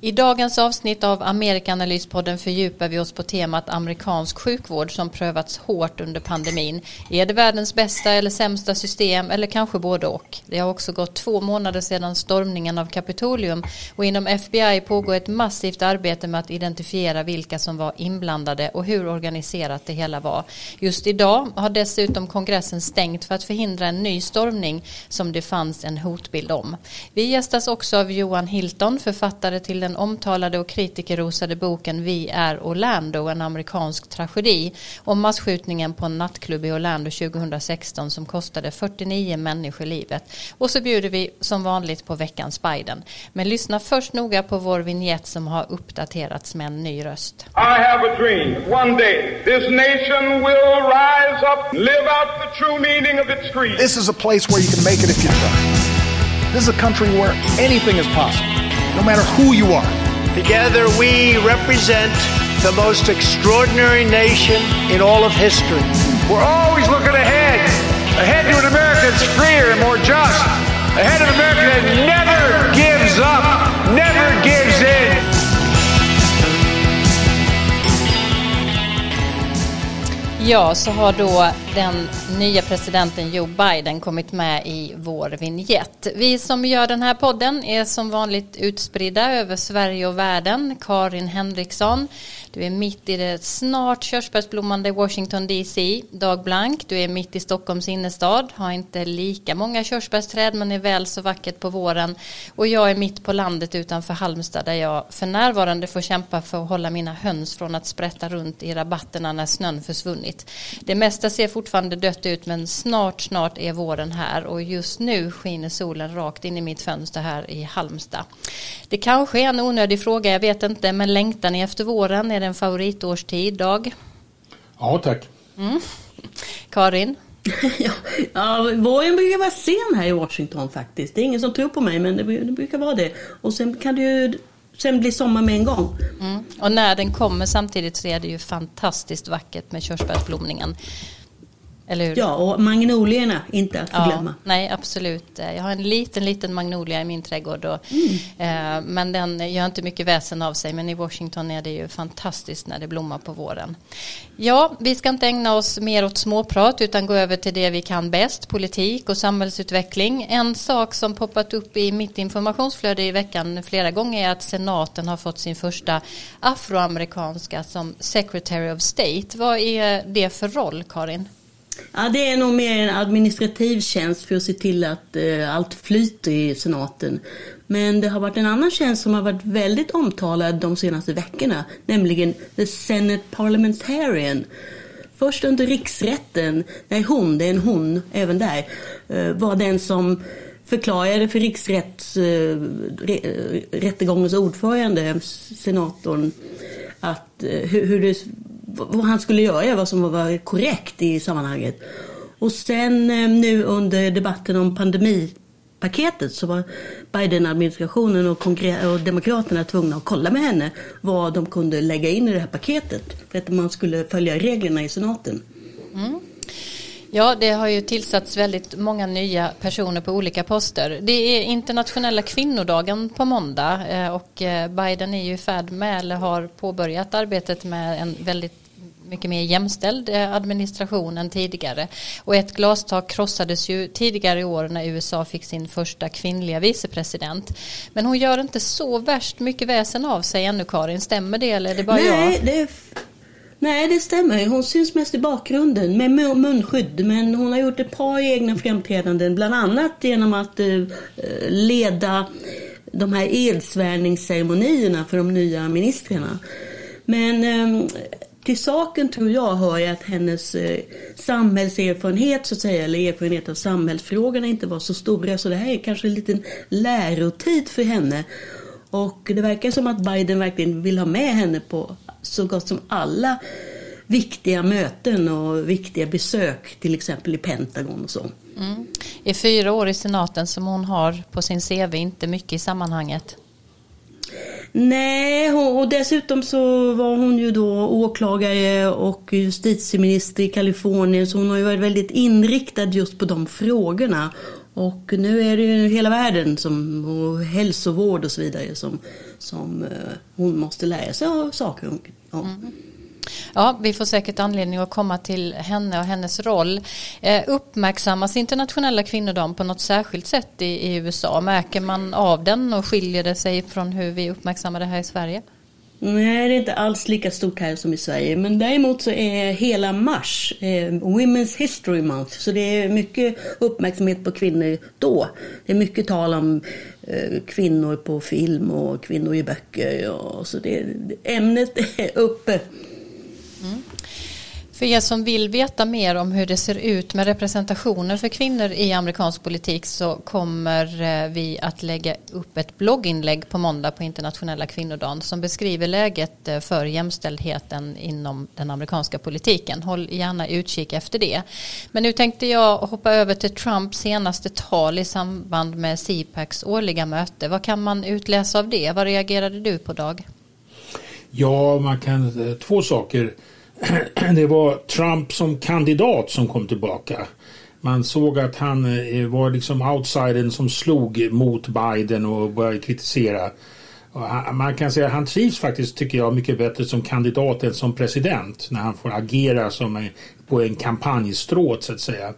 I dagens avsnitt av Amerikanalyspodden fördjupar vi oss på temat amerikansk sjukvård som prövats hårt under pandemin. Är det världens bästa eller sämsta system eller kanske både och? Det har också gått två månader sedan stormningen av Kapitolium och inom FBI pågår ett massivt arbete med att identifiera vilka som var inblandade och hur organiserat det hela var. Just idag har dessutom kongressen stängt för att förhindra en ny stormning som det fanns en hotbild om. Vi gästas också av Johan Hilton, författare till den omtalade och kritikerrosade boken Vi är Orlando, en amerikansk tragedi om masskjutningen på en nattklubb i Orlando 2016 som kostade 49 människor livet. Och så bjuder vi som vanligt på veckans Biden. Men lyssna först noga på vår vignett som har uppdaterats med en ny röst. I have a dream. One day this nation will rise up, live out the true meaning of its creed. This is a place where you can make it if you try. This is a country where anything is possible no matter who you are. Together we represent the most extraordinary nation in all of history. We're always looking ahead, ahead to an America that's freer and more just, ahead of an America that never Ja, så har då den nya presidenten Joe Biden kommit med i vår vignett. Vi som gör den här podden är som vanligt utspridda över Sverige och världen. Karin Henriksson, du är mitt i det snart körsbärsblommande Washington DC. Dag Blank, du är mitt i Stockholms innerstad, har inte lika många körsbärsträd men är väl så vackert på våren. Och jag är mitt på landet utanför Halmstad där jag för närvarande får kämpa för att hålla mina höns från att sprätta runt i rabatterna när snön försvunnit. Det mesta ser fortfarande dött ut men snart, snart är våren här och just nu skiner solen rakt in i mitt fönster här i Halmstad. Det kanske är en onödig fråga, jag vet inte, men längtar ni efter våren? Är det en favoritårstid, Dag? Ja, tack. Mm. Karin? ja, ja, våren brukar vara sen här i Washington faktiskt. Det är ingen som tror på mig, men det, det brukar vara det. Och sen kan det ju sen blir sommar med en gång. Mm. Och när den kommer samtidigt så är det ju fantastiskt vackert med körsbärsblomningen. Eller hur? Ja, och magnolierna inte att. Ja, nej, absolut. Jag har en liten, liten magnolia i min trädgård. Och, mm. eh, men den gör inte mycket väsen av sig. Men i Washington är det ju fantastiskt när det blommar på våren. Ja, vi ska inte ägna oss mer åt småprat utan gå över till det vi kan bäst. Politik och samhällsutveckling. En sak som poppat upp i mitt informationsflöde i veckan flera gånger är att senaten har fått sin första afroamerikanska som Secretary of State. Vad är det för roll, Karin? Ja, det är nog mer en administrativ tjänst för att se till att eh, allt flyter i senaten. Men det har varit en annan tjänst som har varit väldigt omtalad de senaste veckorna, nämligen The Senate Parliamentarian. Först under riksrätten, nej hon, det är en hon även där, eh, var den som förklarade för riksrättegångens eh, eh ordförande, senatorn, att eh, hur, hur det vad han skulle göra, vad som var korrekt i sammanhanget. Och sen eh, nu under debatten om pandemipaketet så var Biden-administrationen och, och Demokraterna tvungna att kolla med henne vad de kunde lägga in i det här paketet för att man skulle följa reglerna i senaten. Mm. Ja, det har ju tillsatts väldigt många nya personer på olika poster. Det är internationella kvinnodagen på måndag eh, och eh, Biden är ju i färd med eller har påbörjat arbetet med en väldigt mycket mer jämställd eh, administration än tidigare. Och ett glastak krossades ju tidigare i år när USA fick sin första kvinnliga vicepresident. Men hon gör inte så värst mycket väsen av sig ännu Karin, stämmer det eller är det bara Nej, jag? Det Nej, det stämmer. Hon syns mest i bakgrunden med munskydd. Men hon har gjort ett par egna framträdanden, bland annat genom att eh, leda de här edsvärningsceremonierna för de nya ministrarna. Men eh, till saken tror jag hör att hennes eh, samhällserfarenhet så att säga, eller erfarenhet av samhällsfrågorna inte var så stora. Så det här är kanske en liten lärotid för henne. Och det verkar som att Biden verkligen vill ha med henne på så gott som alla viktiga möten och viktiga besök, till exempel i Pentagon och så. Mm. I fyra år i senaten som hon har på sin CV, inte mycket i sammanhanget. Nej, och dessutom så var hon ju då åklagare och justitieminister i Kalifornien så hon har ju varit väldigt inriktad just på de frågorna. Och nu är det ju hela världen som, och hälsovård och så vidare som, som eh, hon måste lära sig saker om. Mm. Ja, vi får säkert anledning att komma till henne och hennes roll. Eh, uppmärksammas internationella kvinnodagen på något särskilt sätt i, i, USA? Märker man av den och skiljer det sig från hur vi uppmärksammar det här i Sverige? Nej, det är inte alls lika stort här som i Sverige. Men däremot så är hela mars eh, Women's History Month. Så det är mycket uppmärksamhet på kvinnor då. Det är mycket tal om eh, kvinnor på film och kvinnor i böcker. Och, så det, ämnet är uppe. Mm. För er som vill veta mer om hur det ser ut med representationen för kvinnor i amerikansk politik så kommer eh, vi att lägga upp ett blogginlägg på måndag på internationella kvinnodagen som beskriver läget eh, för jämställdheten inom den amerikanska politiken. Håll gärna utkik efter det. Men nu tänkte jag hoppa över till Trumps senaste tal i samband med CPACs årliga möte. Vad kan man utläsa av det? Vad reagerade du på Dag? Ja, man kan eh, två saker. det var Trump som kandidat som kom tillbaka. Man såg att han eh, var liksom outsidern som slog mot Biden och började kritisera. Man kan säga att han trivs faktiskt, tycker jag, mycket bättre som kandidat än som president. När han får agera som på en kampanjstråt så att säga.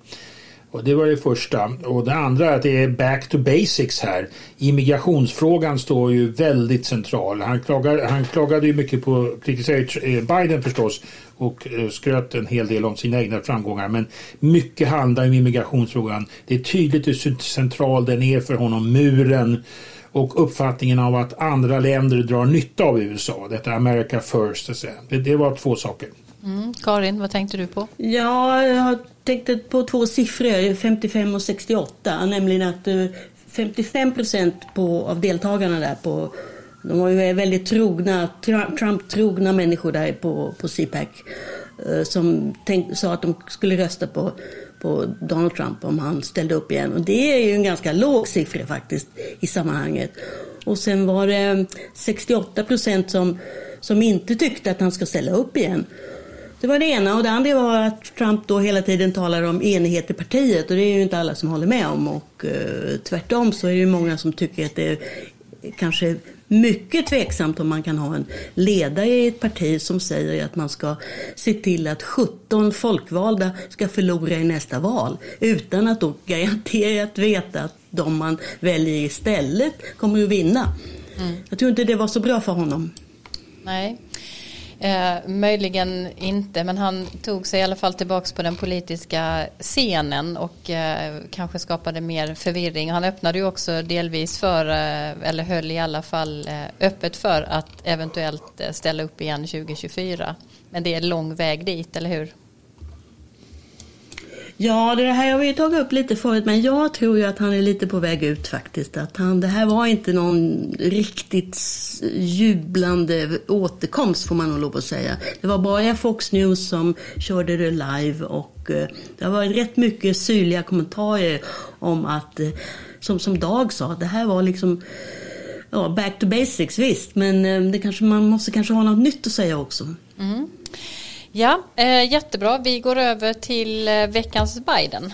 Och det var det första. Och det andra är att det är back to basics här. Immigrationsfrågan står ju väldigt central. Han, klagar, han klagade ju mycket på, kritiserade eh, Biden förstås och eh, skröt en hel del om sina egna framgångar. Men mycket handlar om immigrationsfrågan. Det är tydligt hur central den är för honom. Muren och uppfattningen av att andra länder drar nytta av USA. Detta America first. Det var två saker. Mm. Karin, vad tänkte du på? Ja, jag har tänkt på två siffror, 55 och 68. Nämligen att eh, 55 procent av deltagarna där på de var ju väldigt trogna, Trump-trogna människor där på, på CPAC eh, som tänk, sa att de skulle rösta på, på Donald Trump om han ställde upp igen. Och det är ju en ganska låg siffra faktiskt i sammanhanget. Och sen var det 68 procent som, som inte tyckte att han ska ställa upp igen. Det var det ena. Och det andra var att Trump då hela tiden talar om enighet i partiet. Och det är ju inte alla som håller med om. Och eh, tvärtom så är det många som tycker att det är kanske mycket tveksamt om man kan ha en ledare i ett parti som säger att man ska se till att 17 folkvalda ska förlora i nästa val. Utan att då garanterat veta att de man väljer istället kommer att vinna. Mm. Jag tror inte det var så bra för honom. Nej. Eh, möjligen inte, men han tog sig i alla fall tillbaks på den politiska scenen och eh, kanske skapade mer förvirring. Han öppnade ju också delvis för, eh, eller höll i alla fall eh, öppet för att eventuellt eh, ställa upp igen 2024. Men det är lång väg dit, eller hur? Ja, det här har vi tagit upp lite förut, men jag tror ju att han är lite på väg ut faktiskt. Att han, det här var inte någon riktigt jublande återkomst får man nog lov att säga. Det var bara Fox News som körde det live och eh, det har varit rätt mycket syrliga kommentarer om att, eh, som, som Dag sa, det här var liksom ja, back to basics visst, men eh, det kanske, man måste kanske ha något nytt att säga också. Mm. Ja, eh, jättebra. Vi går över till eh, veckans Biden.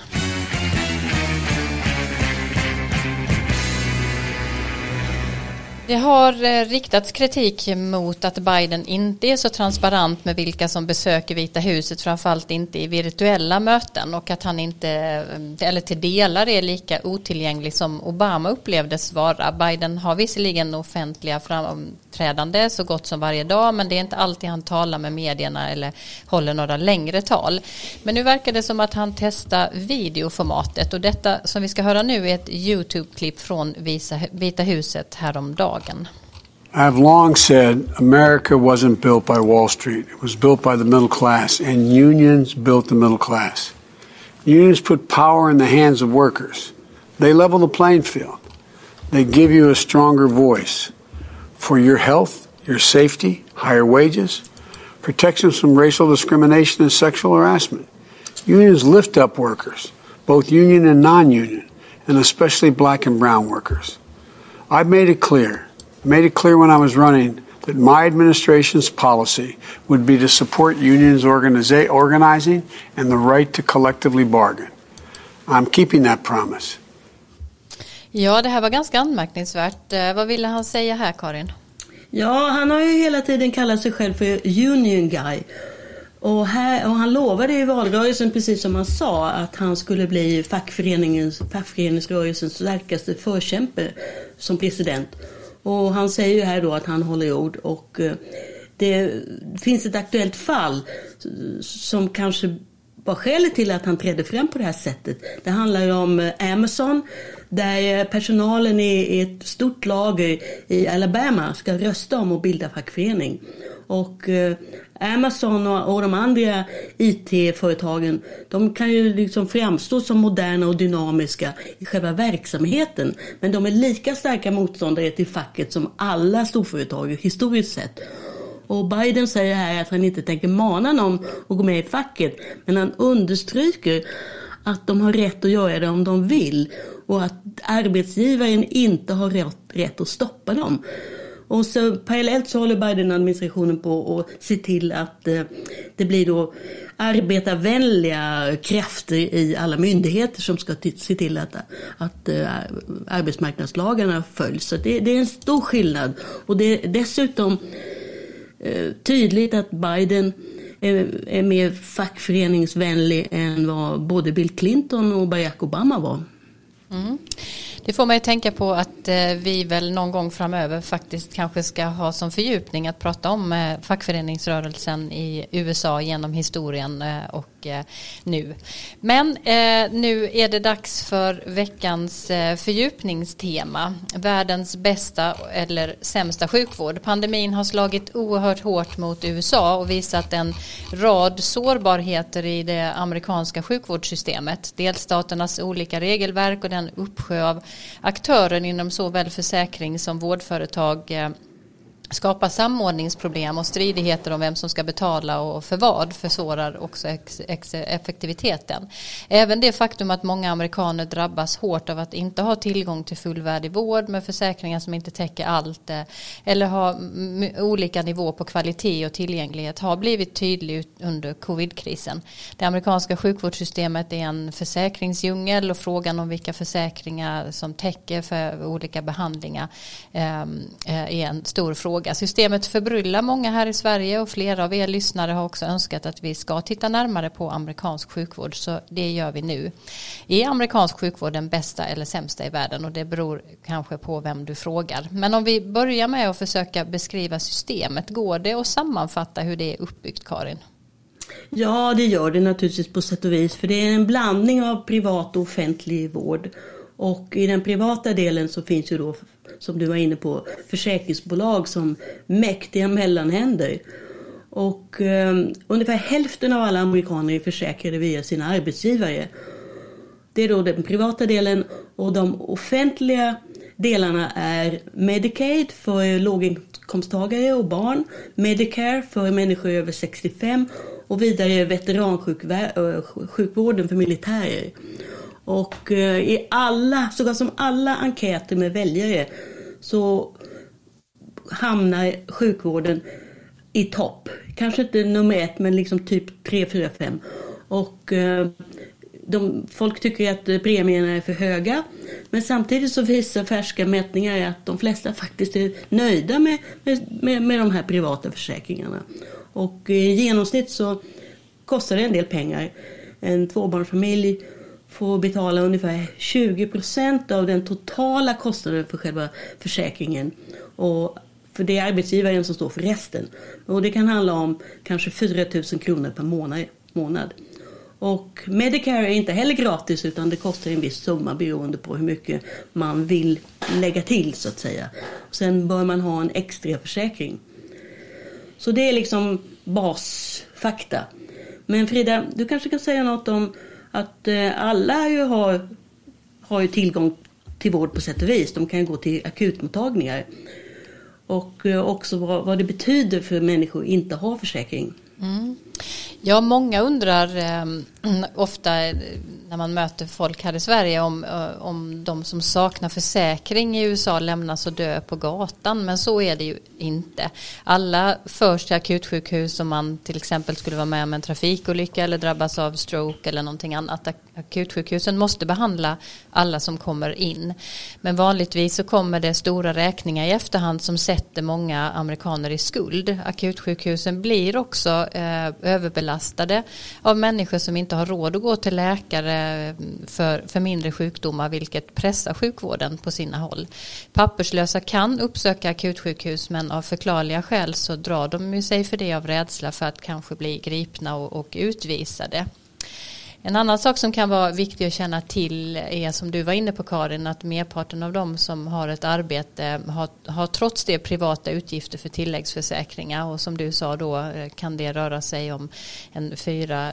Det har eh, riktats kritik mot att Biden inte är så transparent med vilka som besöker Vita huset, framförallt inte i virtuella möten och att han inte, eh, eller till delar är lika otillgänglig som Obama upplevdes vara. Biden har visserligen offentliga framträdande så gott som varje dag, men det är inte alltid han talar med medierna eller håller några längre tal. Men nu verkar det som att han testar videoformatet och detta som vi ska höra nu är ett YouTube-klipp från Vita huset häromdagen. Dagen. I've long said America wasn't built by Wall Street. It was built by the middle class, and unions built the middle class. Unions put power in the hands of workers. They level the playing field. They give you a stronger voice for your health, your safety, higher wages, protections from racial discrimination and sexual harassment. Unions lift up workers, both union and non union, and especially black and brown workers. I've made it clear, made it clear when I was running that my administration's policy would be to support unions organiza- organizing and the right to collectively bargain. I'm keeping that promise. Ja, det här var ganska anmärkningsvärt. Eh, vad ville han säga här, Karin? Ja, han har ju hela tiden kallat sig själv för Union Guy. Och, här, och han lovade i valrörelsen, precis som han sa, att han skulle bli fackföreningens, fackföreningsrörelsens starkaste förkämpe som president. Och han säger ju här då att han håller ord och eh, det finns ett aktuellt fall som kanske var skälet till att han trädde fram på det här sättet. Det handlar om eh, Amazon där eh, personalen i ett stort lager i Alabama ska rösta om att bilda fackförening. Och Amazon och, de andra IT-företagen de kan ju liksom framstå som moderna och dynamiska i själva verksamheten. Men de är lika starka motståndare till facket som alla storföretag historiskt sett. Och Biden säger här att han inte tänker mana någon att gå med i facket. Men han understryker att de har rätt att göra det om de vill. Och att arbetsgivaren inte har rätt, rätt att stoppa dem. Och så parallellt så håller Biden-administrationen på att se till att eh, det blir då arbetarvänliga krafter i alla myndigheter som ska se till att, att eh, arbetsmarknadslagarna följs. Så det, det, är en stor skillnad. Och det är dessutom eh, tydligt att Biden är, är mer fackföreningsvänlig än vad både Bill Clinton och Barack Obama var. Mm. Det får mig att tänka på att eh, vi väl någon gång framöver faktiskt kanske ska ha som fördjupning att prata om eh, fackföreningsrörelsen i USA genom historien eh, och mycket nu. Men eh, nu är det dags för veckans eh, fördjupningstema. Världens bästa eller sämsta sjukvård. Pandemin har slagit oerhört hårt mot USA och visat en rad sårbarheter i det amerikanska sjukvårdssystemet. Delstaternas olika regelverk och den uppsjö av aktörer inom såväl försäkring som vårdföretag eh, skapar samordningsproblem och stridigheter om vem som ska betala och för vad försvårar också ex, ex, effektiviteten. Även det faktum att många amerikaner drabbas hårt av att inte ha tillgång till fullvärdig vård med försäkringar som inte täcker allt eh, eller har olika nivå på kvalitet och tillgänglighet har blivit tydlig under covidkrisen. Det amerikanska sjukvårdssystemet är en försäkringsdjungel och frågan om vilka försäkringar som täcker för olika behandlingar ehm, eh, är en stor fråga fråga. Systemet förbryllar många här i Sverige och flera av er lyssnare har också önskat att vi ska titta närmare på amerikansk sjukvård så det gör vi nu. Är amerikansk sjukvård den bästa eller sämsta i världen och det beror kanske på vem du frågar. Men om vi börjar med att försöka beskriva systemet, går det att sammanfatta hur det är uppbyggt Karin? Ja, det gör det naturligtvis på sätt och vis. För det är en blandning av privat och offentlig vård. Och i den privata delen så finns ju då som du var inne på, försäkringsbolag som mäktiga mellanhänder. Och eh, ungefär hälften av alla amerikaner är försäkrade via sina arbetsgivare. Det är då den privata delen och de offentliga delarna är Medicaid för låginkomsttagare och barn, Medicare för människor över 65 och vidare veteransjukvården eh, för militärer. Och eh, i alla, så gott som alla enkäter med väljare så hamnar sjukvården i topp. Kanske inte nummer ett, men liksom typ tre, fyra, fem. Och eh, de, folk tycker att premierna är för höga. Men samtidigt så visar färska mätningar att de flesta faktiskt är nöjda med, med, med de här privata försäkringarna. Och eh, i genomsnitt så kostar det en del pengar. En tvåbarnsfamilj får betala ungefär 20 procent av den totala kostnaden för själva försäkringen. Och för det är arbetsgivaren som står för resten. Och det kan handla om kanske 4 000 kronor per månad. Och Medicare är inte heller gratis utan det kostar en viss summa beroende på hur mycket man vill lägga till så att säga. Sen bör man ha en extra försäkring. Så det är liksom basfakta. Men Frida, du kanske kan säga något om att eh, alla ju har, har ju tillgång till vård på sätt och vis. De kan gå till akutmottagningar. Och eh, också vad, vad det betyder för människor att inte ha försäkring. Mm. Ja, många undrar eh, ofta eh, när man möter folk här i Sverige om, eh, om de som saknar försäkring i USA lämnas och dö på gatan. Men så är det ju inte. Alla förs till akutsjukhus om man till exempel skulle vara med om en trafikolycka eller drabbas av stroke eller någonting annat akutsjukhusen måste behandla alla som kommer in. Men vanligtvis så kommer det stora räkningar i efterhand som sätter många amerikaner i skuld. Akutsjukhusen blir också eh, överbelastade av människor som inte har råd att gå till läkare mm, för, för mindre sjukdomar vilket pressar sjukvården på sina håll. Papperslösa kan uppsöka akutsjukhus men av förklarliga skäl så drar de sig för det av rädsla för att kanske bli gripna och, och utvisade. En annan sak som kan vara viktig att känna till är som du var inne på Karin att merparten av de som har ett arbete har, har trots det privata utgifter för tilläggsförsäkringar och som du sa då eh, kan det röra sig om en 4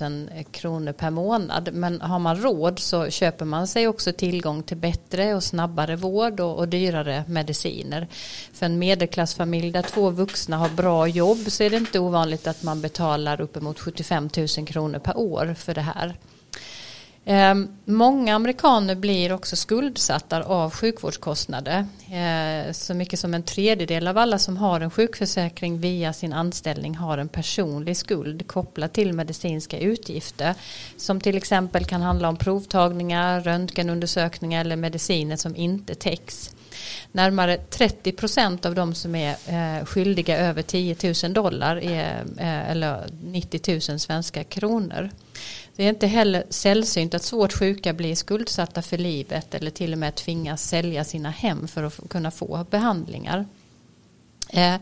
000 kronor per månad. Men har man råd så köper man sig också tillgång till bättre och snabbare vård och, och dyrare mediciner. För en medelklassfamilj där två vuxna har bra jobb så är det inte ovanligt att man betalar uppemot 75 000 kronor per år för det här här. Eh, många amerikaner blir också skuldsatta av sjukvårdskostnader. Eh, så mycket som en tredjedel av alla som har en sjukförsäkring via sin anställning har en personlig skuld kopplad till medicinska utgifter. Som till exempel kan handla om provtagningar, röntgenundersökningar eller mediciner som inte täcks. Närmare 30 procent av de som är eh, skyldiga över 10 000 dollar är, eh, eller 90 000 svenska kronor. Det är inte heller sällsynt att svårt sjuka blir skuldsatta för livet eller till och med tvingas sälja sina hem för att kunna få behandlingar. Eh,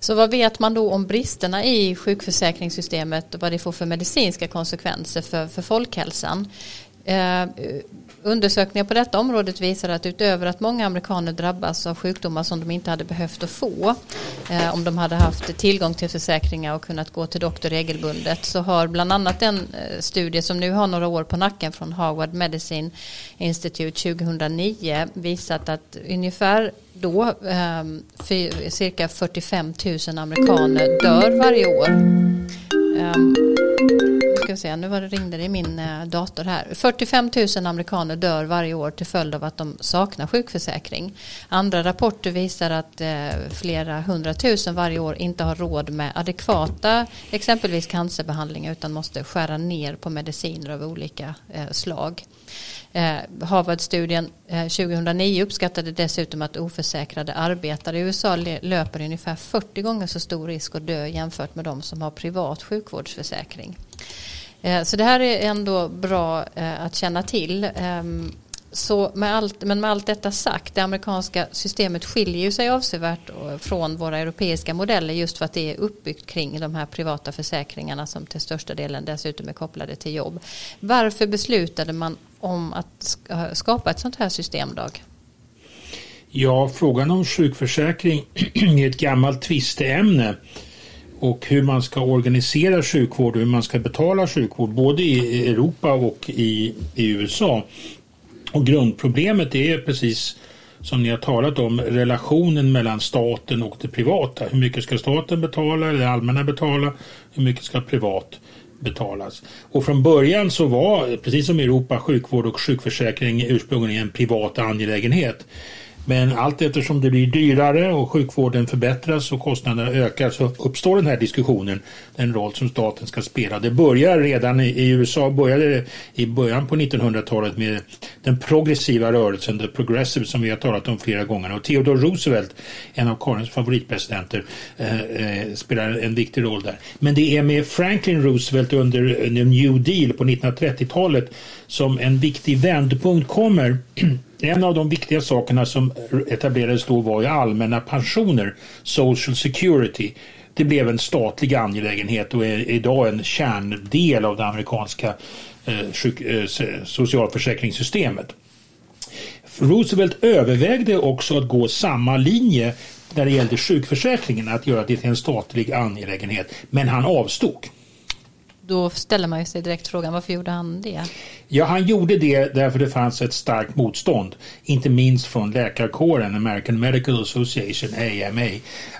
så vad vet man då om bristerna i sjukförsäkringssystemet och vad det får för medicinska konsekvenser för, för folkhälsan? Eh, Undersökningar på detta området visar att utöver att många amerikaner drabbas av sjukdomar som de inte hade behövt att få eh, om de hade haft tillgång till försäkringar och kunnat gå till doktor regelbundet så har bland annat en eh, studie som nu har några år på nacken från Harvard Medicine Institute 2009 visat att ungefär då eh, cirka 45 000 amerikaner dör varje år. Ehm, Ska vi se, nu var det ringde det i min eh, dator här. 45 000 amerikaner dör varje år till följd av att de saknar sjukförsäkring. Andra rapporter visar att eh, flera hundratusen varje år inte har råd med adekvata exempelvis cancerbehandlingar utan måste skära ner på mediciner av olika eh, slag. Harvard-studien 2009 uppskattade dessutom att oförsäkrade arbetare i USA löper ungefär 40 gånger så stor risk att dö jämfört med de som har privat sjukvårdsförsäkring. Eh, så det här är ändå bra eh, att känna till. Ehm, så med allt, men med allt detta sagt, det amerikanska systemet skiljer sig avsevärt eh, från våra europeiska modeller just för att det är uppbyggt kring de här privata försäkringarna som till största delen dessutom är kopplade till jobb. Varför beslutade man om att skapa ett sånt här systemdag? Ja, frågan om sjukförsäkring är ett gammalt tvisteämne och hur man ska organisera sjukvård och hur man ska betala sjukvård både i Europa och i, i USA. Och grundproblemet är precis som ni har talat om relationen mellan staten och det privata. Hur mycket ska staten betala eller det allmänna betala? Hur mycket ska privat betalas? Och från början så var, precis som i Europa, sjukvård och sjukförsäkring ursprungligen en privat angelägenhet. Men allt eftersom det blir dyrare och sjukvården förbättras och kostnaderna ökar så uppstår den här diskussionen, den roll som staten ska spela. Det börjar redan i, USA, började i början på 1900-talet med den progressiva rörelsen, the progressive som vi har talat om flera gånger. Och Theodore Roosevelt, en av Karins favoritpresidenter, eh, eh, spelar en viktig roll där. Men det är med Franklin Roosevelt under eh, New Deal på 1930-talet som en viktig vändpunkt kommer En av de viktiga sakerna som etablerades då var ju allmänna pensioner, Social Security. Det blev en statlig angelägenhet och är idag en kärndel av det amerikanska eh, eh, socialförsäkringssystemet. Roosevelt övervägde också att gå samma linje när det gällde sjukförsäkringen, att göra det till en statlig angelägenhet, men han avstod. Då ställer man sig direkt frågan varför gjorde han det? Ja, han gjorde det därför det fanns ett starkt motstånd, inte minst från läkarkåren, American Medical Association, AMA.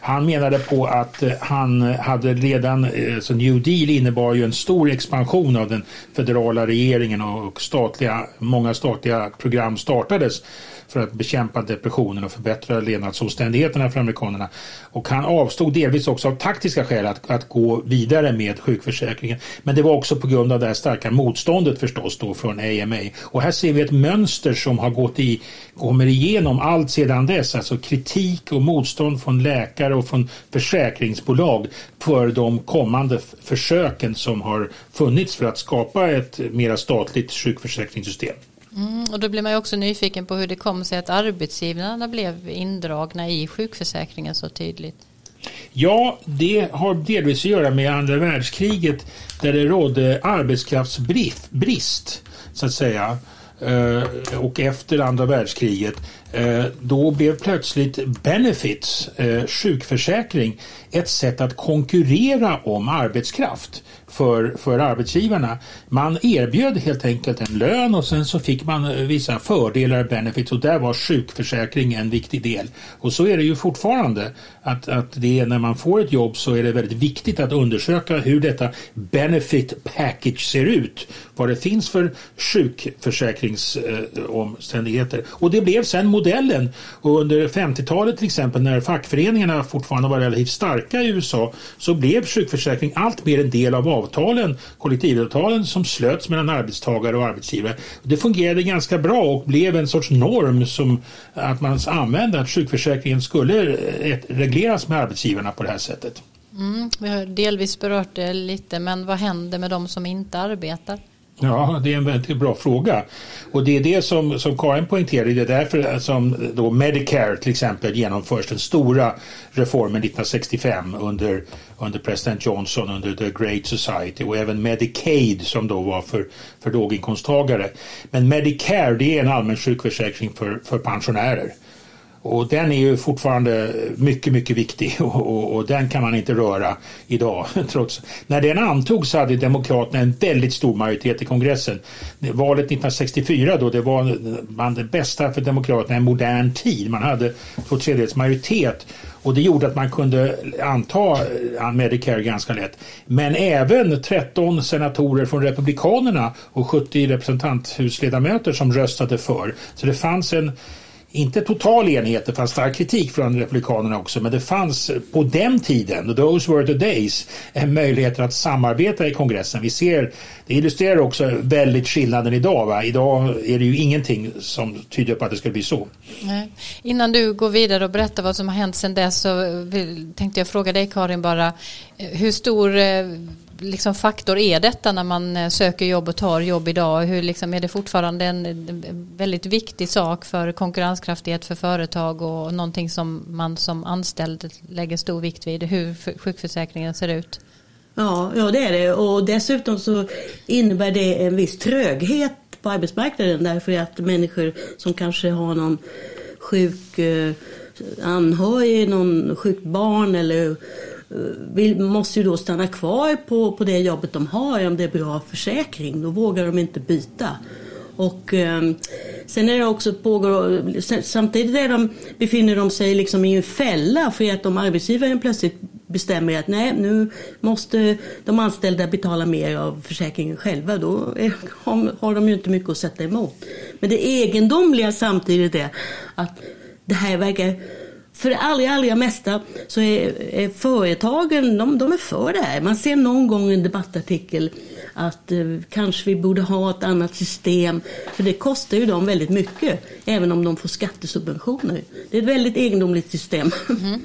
Han menade på att eh, han hade redan, eh, så New Deal innebar ju en stor expansion av den federala regeringen och statliga, många statliga program startades för att bekämpa depressionen och förbättra levnadsomständigheterna för amerikanerna. Och han avstod delvis också av taktiska skäl att, att gå vidare med sjukförsäkringen. Men det var också på grund av det här starka motståndet förstås då från AMA. Och här ser vi ett mönster som har gått i, kommer igenom allt sedan dess. Alltså kritik och motstånd från läkare och från försäkringsbolag för de kommande försöken som har funnits för att skapa ett mera statligt sjukförsäkringssystem. Mm, och då blir man ju också nyfiken på hur det kom sig att arbetsgivarna blev indragna i sjukförsäkringen så tydligt. Ja, det har delvis att göra med andra världskriget där det rådde arbetskraftsbrist så att säga. Eh, och efter andra världskriget eh, då blev plötsligt benefits, eh, sjukförsäkring, ett sätt att konkurrera om arbetskraft för, för arbetsgivarna. Man erbjöd helt enkelt en lön och sen så fick man eh, vissa fördelar, benefits och där var sjukförsäkring en viktig del. Och så är det ju fortfarande att, att det är när man får ett jobb så är det väldigt viktigt att undersöka hur detta benefit package ser ut. Vad det finns för sjukförsäkringsomständigheter. Eh, och det blev sen modellen. Och under 50-talet till exempel när fackföreningarna fortfarande var relativt starka i USA så blev sjukförsäkring allt mer en del av avtalen, kollektivavtalen som slöts mellan arbetstagare och arbetsgivare. Det fungerade ganska bra och blev en sorts norm som att man använde att sjukförsäkringen skulle eh, regleras med arbetsgivarna på det här sättet. Mm, vi har delvis berört det lite men vad händer med de som inte arbetar? Ja, det är en väldigt bra fråga. Och det är det som, som Karin poängterade, det är därför som då Medicare till exempel genomförs, den stora reformen 1965 under, under president Johnson under the Great Society och även Medicaid som då var för, för låginkomsttagare. Men Medicare det är en allmän sjukförsäkring för, för pensionärer. Och den är ju fortfarande mycket, mycket viktig och, och, och, den kan man inte röra idag. Trots, när den antogs hade Demokraterna en väldigt stor majoritet i kongressen. Valet 1964 då, det var man det bästa för Demokraterna i modern tid. Man hade två tredjedels majoritet och det gjorde att man kunde anta eh, Medicare ganska lätt. Men även 13 senatorer från Republikanerna och 70 representanthusledamöter som röstade för. Så det fanns en inte total enighet, det fanns stark kritik från republikanerna också, men det fanns på den tiden, those were the days, eh, en möjlighet att samarbeta i kongressen. Vi ser, det illustrerar också väldigt skillnaden idag. Va? Idag är det ju ingenting som tyder på att det skulle bli så. Nej. Innan du går vidare och berättar vad som har hänt sedan dess så tänkte jag fråga dig Karin bara, eh, hur stor eh, liksom faktor är detta när man eh, söker jobb och tar jobb idag? Hur liksom är det fortfarande en väldigt viktig sak för konkurrenskraftighet för företag och någonting som man som anställd lägger stor vikt vid? Hur sjukförsäkringen ser ut? Ja, ja det är det och dessutom så innebär det en viss tröghet på arbetsmarknaden därför att människor som kanske har någon sjuk eh, anhörig, någon sjukt barn eller vill, måste ju då stanna kvar på, på det jobbet de har om det är bra försäkring. Då vågar de inte byta. Och eh, sen är det också pågår, samtidigt är de, befinner de sig liksom i en fälla för att om arbetsgivaren plötsligt bestämmer att nej, nu måste de anställda betala mer av försäkringen själva, då är, har de ju inte mycket att sätta emot. Men det egendomliga samtidigt är att det här verkar för det allra, allra mesta så är, är företagen de, de, är för det här. Man ser någon gång i en debattartikel att eh, kanske vi borde ha ett annat system. För det kostar ju dem väldigt mycket, även om de får skattesubventioner. Det är ett väldigt egendomligt system. Mm.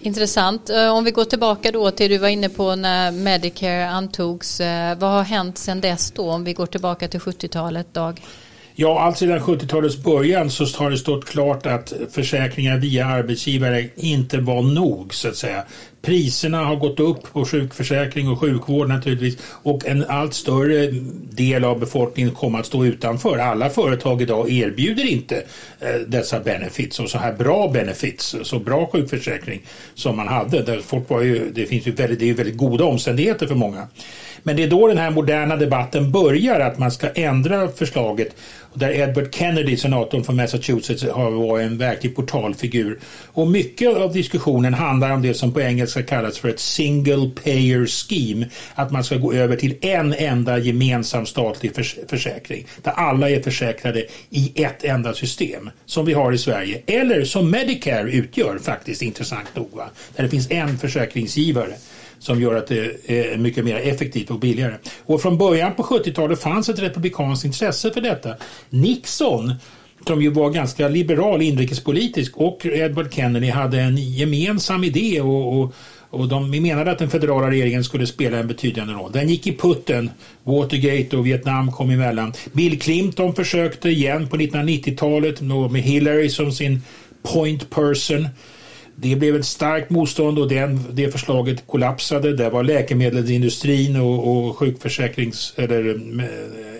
Intressant. Eh, om vi går tillbaka då till du var inne på när Medicare antogs. Eh, vad har hänt sedan dess då? Om vi går tillbaka till 70-talet, Dag? Ja, alltsedan 70-talets början så har det stått klart att försäkringar via arbetsgivare inte var nog så att säga. Priserna har gått upp på sjukförsäkring och sjukvård naturligtvis och en allt större del av befolkningen kommer att stå utanför. Alla företag idag erbjuder inte eh, dessa benefits och så här bra benefits, så bra sjukförsäkring som man hade. Där folk var ju, det finns ju väldigt, det är väldigt goda omständigheter för många. Men det är då den här moderna debatten börjar att man ska ändra förslaget där Edward Kennedy, senatorn från Massachusetts, har varit en verklig portalfigur. Och mycket av diskussionen handlar om det som på engelska kallas för ett single payer scheme. Att man ska gå över till en enda gemensam statlig förs försäkring. Där alla är försäkrade i ett enda system. Som vi har i Sverige. Eller som Medicare utgör faktiskt intressant nog. Va? Där det finns en försäkringsgivare som gör att det är mycket mer effektivt och billigare. Och från början på 70-talet fanns ett republikanskt intresse för detta. Nixon som ju var ganska liberal inrikespolitisk och Edward Kennedy hade en gemensam idé och, och, och de menade att den federala regeringen skulle spela en betydande roll. Den gick i putten. Watergate och Vietnam kom emellan. Bill Clinton försökte igen på 1990-talet med Hillary som sin point person. Det blev ett starkt motstånd och den, det förslaget kollapsade. Där var läkemedelsindustrin och, och sjukförsäkrings eller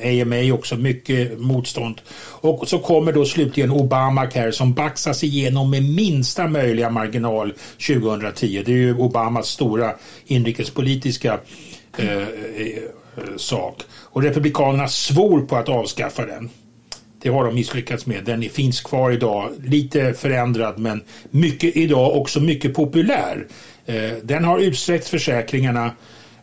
eh, AMA också mycket motstånd. Och så kommer då slutligen Obamacare som baxas igenom med minsta möjliga marginal 2010. Det är ju Obamas stora inrikespolitiska eh, eh, sak. Och Republikanerna svor på att avskaffa den. Det har de misslyckats med. Den finns kvar idag, lite förändrad men mycket idag också mycket populär. Eh, den har utsträckt försäkringarna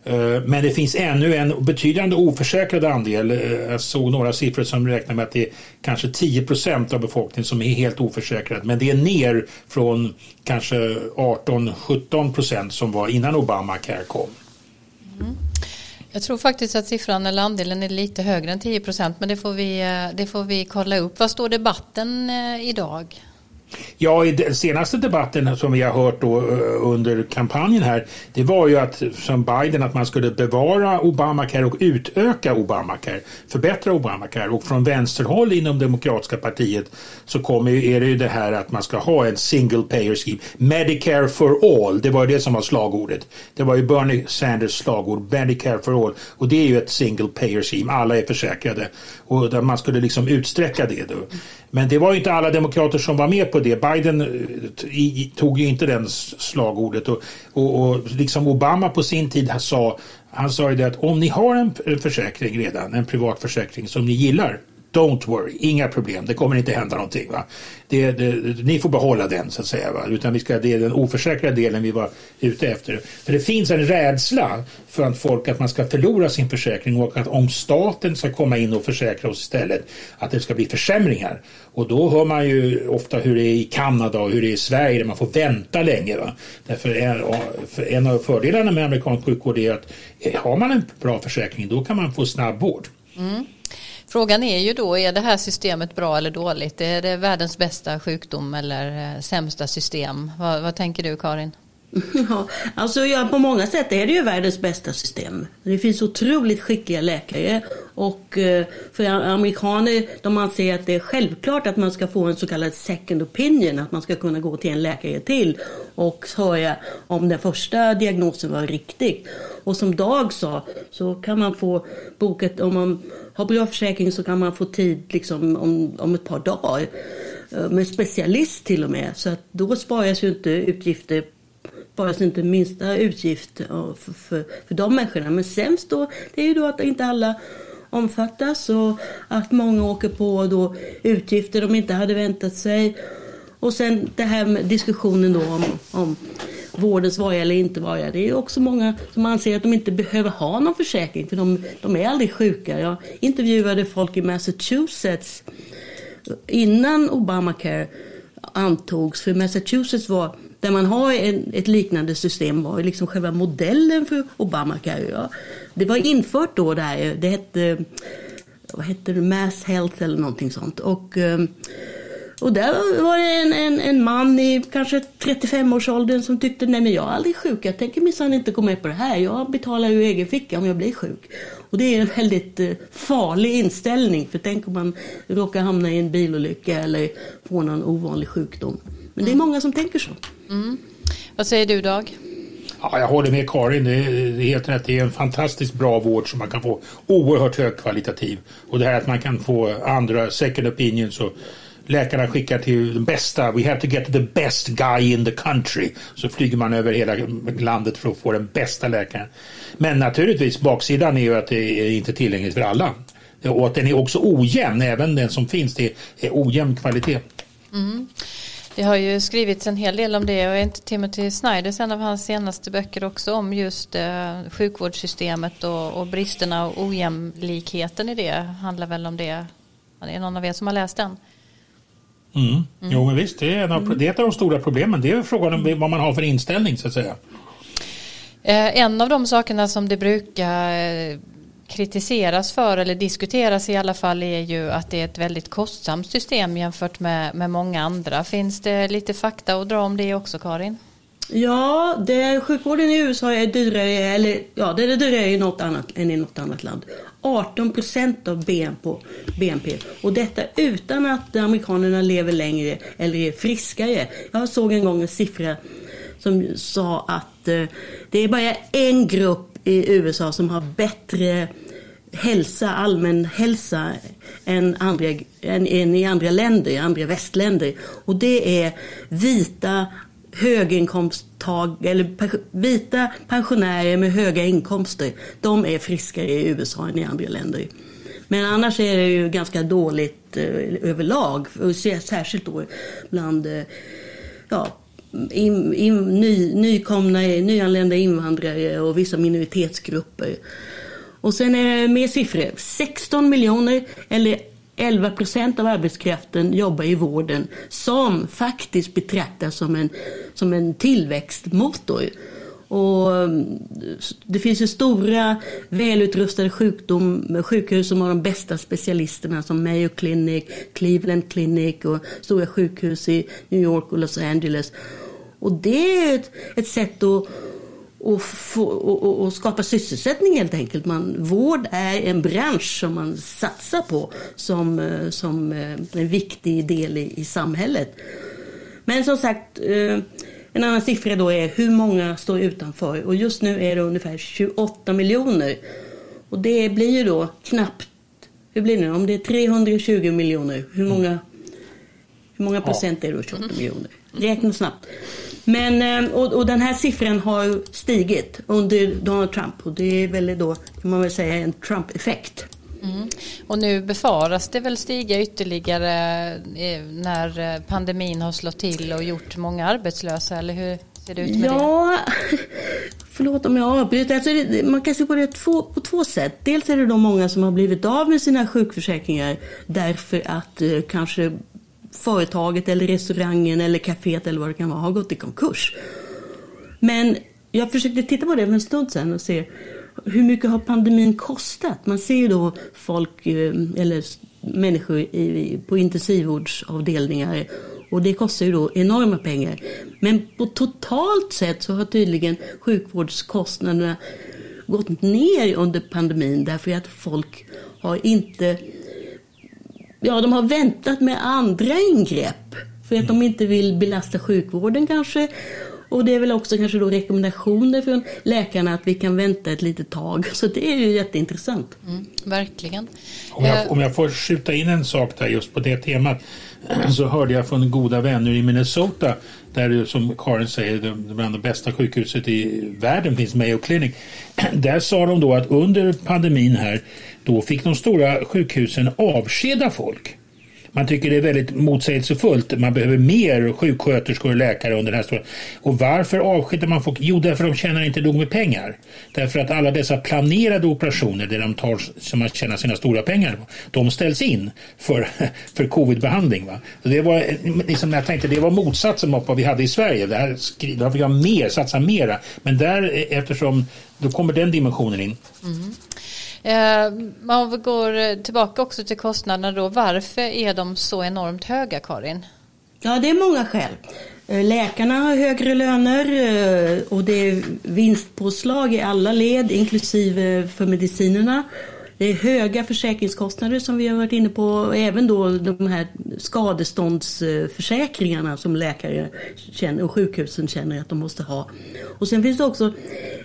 eh, men det finns ännu en betydande oförsäkrad andel. Eh, jag såg några siffror som räknar med att det är kanske 10 procent av befolkningen som är helt oförsäkrad. Men det är ner från kanske 18-17 procent som var innan Obamacare kom. Mm. Jag tror faktiskt att siffran eller andelen är lite högre än 10 procent men det får, vi, eh, det får vi kolla upp. Vad står debatten eh, idag? Ja, i den senaste debatten som vi har hört då eh, under kampanjen här, det var ju att som Biden att man skulle bevara Obamacare och utöka Obamacare, förbättra Obamacare. Och från vänsterhåll inom Demokratiska partiet så kommer ju, är det ju det här att man ska ha en single payer scheme, Medicare for all, det var det som var slagordet. Det var ju Bernie Sanders slagord, Medicare for all. Och det är ju ett single payer scheme, alla är försäkrade och där man skulle liksom utsträcka det då. Men det var ju inte alla demokrater som var med på det. Biden eh, tog ju inte den slagordet och, och, och liksom Obama på sin tid sa han sa ju det att om ni har en försäkring redan, en privat försäkring som ni gillar Don't worry, inga problem, det kommer inte hända någonting. Va? Det, det, ni får behålla den så att säga. Va? Utan vi ska, det är den oförsäkrade delen vi var ute efter. För det finns en rädsla för att folk att man ska förlora sin försäkring och att om staten ska komma in och försäkra oss istället att det ska bli försämringar. Och då hör man ju ofta hur det är i Kanada och hur det är i Sverige där man får vänta länge. Va? Därför en, en av fördelarna med amerikansk sjukvård är att eh, har man en bra försäkring då kan man få snabb vård. Mm. Frågan är ju då, är det här systemet bra eller dåligt? Är det världens bästa sjukdom eller eh, sämsta system? Vad, vad tänker du Karin? Ja, alltså ja, på många sätt är det ju världens bästa system. Det finns otroligt skickliga läkare och eh, för amerikaner de anser att det är självklart att man ska få en så kallad second opinion, att man ska kunna gå till en läkare till och höra om den första diagnosen var riktig. Och som Dag sa så kan man få boket, om man har bra försäkring så kan man få tid liksom om, om ett par dagar eh, med specialist till och med. Så att då sparas ju inte utgifter sparas inte minsta utgift eh, för, för, för de människorna. Men sämst då, det är ju då att inte alla omfattas och att många åker på då utgifter de inte hade väntat sig. Och sen det här med diskussionen då om, om vårdens vara eller inte vara. Det är också många som anser att de inte behöver ha någon försäkring för de, de är aldrig sjuka. Jag intervjuade folk i Massachusetts innan Obamacare antogs. För Massachusetts var där man har en, ett liknande system var liksom själva modellen för Obamacare. Ja. Det var infört då där, det hette, vad hette det, Mass Health eller någonting sånt. Och, eh, och där var det en, en, en man i kanske 35-årsåldern som tyckte nej men jag är aldrig sjuk, jag tänker minsann inte gå med på det här, jag betalar ju egen ficka om jag blir sjuk. Och det är en väldigt eh, farlig inställning, för tänk om man råkar hamna i en bilolycka eller få någon ovanlig sjukdom. Men det är många som tänker så. Mm. Vad säger du Dag? Ja, jag håller med Karin. Det är, helt rätt. Det är en fantastiskt bra vård som man kan få oerhört högkvalitativ. Och det här att man kan få andra second opinions och läkarna skickar till den bästa. We have to get the best guy in the country. Så flyger man över hela landet för att få den bästa läkaren. Men naturligtvis baksidan är ju att det är inte tillgängligt för alla. Och att den är också ojämn, även den som finns. Det är ojämn kvalitet. Mm. Det har ju skrivits en hel del om det och är inte Timothy Snyders en av hans senaste böcker också om just eh, sjukvårdssystemet och, och bristerna och ojämlikheten i det handlar väl om det. Är Det någon av er som har läst den? Mm. Mm. Jo men visst, det är, en av, det är ett av de stora problemen. Det är frågan om vad man har för inställning så att säga. Eh, en av de sakerna som det brukar eh, kritiseras för eller diskuteras i alla fall är ju att det är ett väldigt kostsamt system jämfört med, med många andra. Finns det lite fakta att dra om det också Karin? Ja, det, sjukvården i USA är dyrare, eller ja, det är dyrare i något annat än i något annat land. 18 procent av BNP, BNP. Och detta utan att amerikanerna lever längre eller är friskare. Jag såg en gång en siffra som sa att eh, det är bara en grupp i USA som har bättre hälsa, allmän hälsa än, andra, än, än i andra länder, i andra västländer. Och det är vita höginkomsttag eller vita pensionärer med höga inkomster. De är friskare i USA än i andra länder. Men annars är det ju ganska dåligt eh, överlag. Särskilt då bland eh, ja, in, in, ny, nykomna, nyanlända invandrare och vissa minoritetsgrupper. Och sen är det mer siffror. 16 miljoner eller 11 procent av arbetskraften jobbar i vården som faktiskt betraktas som en, som en tillväxtmotor. Och mm, det finns ju stora välutrustade sjukdom, sjukhus som har de bästa specialisterna som Mayo Clinic, Cleveland Clinic och stora sjukhus i New York och Los Angeles. Och det är ett, ett sätt att och, få, och, och, skapa sysselsättning helt enkelt. Man, vård är en bransch som man satsar på som, eh, som eh, en viktig del i, i samhället. Men som sagt, eh, en annan siffra då är hur många står utanför och just nu är det ungefär 28 miljoner. Och det blir ju då knappt, hur blir det om det är 320 miljoner, hur många, hur många procent är det då 28 miljoner? Räkna snabbt. Men, eh, och, och, den här siffran har stigit under Donald Trump och det är väl då kan man väl säga en Trump-effekt. Mm. Och nu befaras det väl stiga ytterligare eh, när eh, pandemin har slått till och gjort många arbetslösa eller hur ser det ut med ja, det? Förlåt om jag avbryter. Alltså man kan se på det två, på två sätt. Dels är det de många som har blivit av med sina sjukförsäkringar därför att eh, kanske företaget eller restaurangen eller kaféet eller vad det kan vara har gått i konkurs. Men jag försökte titta på det för en stund sedan och se hur mycket har pandemin kostat? Man ser ju då folk eh, eller människor i, på intensivvårdsavdelningar och det kostar ju då enorma pengar. Men på totalt sett så har tydligen sjukvårdskostnaderna gått ner under pandemin därför att folk har inte ja, de har väntat med andra ingrepp. För att de inte vill belasta sjukvården kanske. Och det är väl också kanske då rekommendationer från läkarna att vi kan vänta ett litet tag. Så det är ju jätteintressant. Mm, verkligen. Om jag, eh, om jag får skjuta in en sak där just på det temat. Så hörde jag från goda vänner i Minnesota där som Karin säger, bland de bästa sjukhuset i världen finns Mayo Clinic. Där sa de då att under pandemin här då fick de stora sjukhusen avskeda folk. Man tycker det är väldigt motsägelsefullt. Man behöver mer sjuksköterskor och läkare under den här stora... Och varför avskedar man folk? Jo, därför att de tjänar inte nog med pengar. Därför att alla dessa planerade operationer där de tar, som man tjänar sina stora pengar de ställs in för, för covidbehandling. Va? det var, liksom, jag tänkte, det var motsatsen mot vad vi hade i Sverige. Där, där fick man mer, satsa mera. Men där, eh, eftersom, då kommer den dimensionen in. Mm. Eh, om vi går tillbaka också till kostnaderna då. Varför är de så enormt höga Karin? Ja, det är många skäl. Eh, läkarna har högre löner eh, och det är vinstpåslag i alla led, inklusive för medicinerna. Det är höga försäkringskostnader som vi har varit inne på. Även då de här skadeståndsförsäkringarna som läkare känner, och sjukhusen känner att de måste ha. Och sen finns det också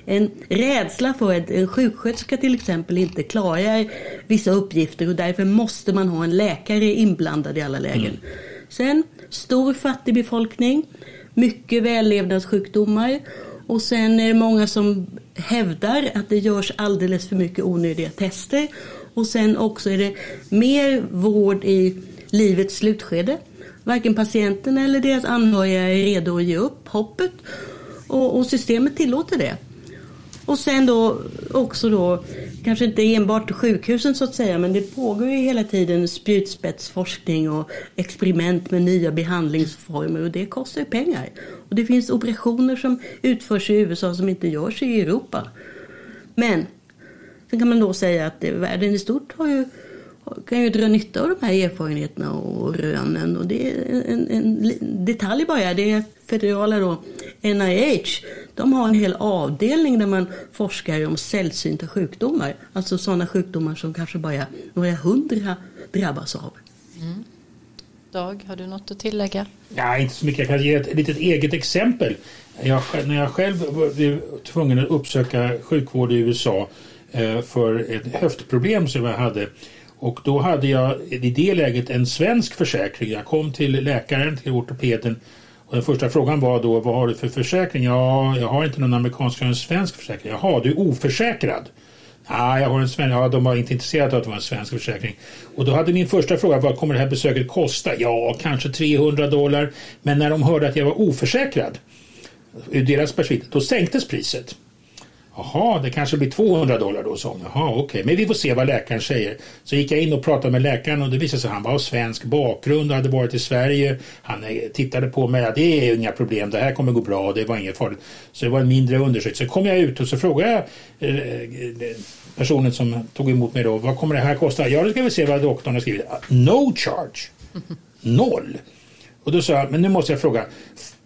en rädsla för att en sjuksköterska till exempel inte klarar vissa uppgifter och därför måste man ha en läkare inblandad i alla lägen. Mm. Sen stor fattig befolkning, mycket vällevnadssjukdomar och sen är det många som hävdar att det görs alldeles för mycket onödiga tester. Och sen också är det mer vård i livets slutskede. Varken patienten eller deras anhöriga är redo att ge upp hoppet och, och systemet tillåter det. Och sen då också då, kanske inte enbart sjukhusen så att säga, men det pågår ju hela tiden spjutspetsforskning och experiment med nya behandlingsformer och det kostar ju pengar. Och det finns operationer som utförs i USA som inte görs i Europa. Men sen kan man då säga att världen i stort har ju kan ju dra nytta av de här erfarenheterna och rönen. Och det är en, en detalj bara, det är federala då, NIH, de har en hel avdelning där man forskar om sällsynta sjukdomar. Alltså sådana sjukdomar som kanske bara några hundra drabbas av. Dag, har du något att tillägga? Ja, inte så mycket. Jag kan ge ett litet eget exempel. Jag, när jag själv blev tvungen att uppsöka sjukvård i USA eh, för ett höftproblem som jag hade och då hade jag i det läget en svensk försäkring. Jag kom till läkaren, till ortopeden och den första frågan var då vad har du för försäkring? Ja, jag har inte någon amerikansk, jag har en svensk försäkring. Jaha, du är oförsäkrad? Ah, jag har en svensk. Ja, de var inte intresserade av att det var en svensk försäkring. Och då hade min första fråga, vad kommer det här besöket kosta? Ja, kanske 300 dollar. Men när de hörde att jag var oförsäkrad, ur deras perspektiv, då sänktes priset. Jaha, det kanske blir 200 dollar då, sa hon. Jaha, okej, okay. men vi får se vad läkaren säger. Så gick jag in och pratade med läkaren och det visade sig att han var av svensk bakgrund och hade varit i Sverige. Han eh, tittade på mig det är inga problem, det här kommer gå bra, det var inget farligt. Så det var en mindre undersökning. Så kom jag ut och så frågade jag eh, eh, personen som tog emot mig då, vad kommer det här kosta? Ja, då ska vi se vad doktorn har skrivit. No charge. Noll. Och då sa jag, men nu måste jag fråga,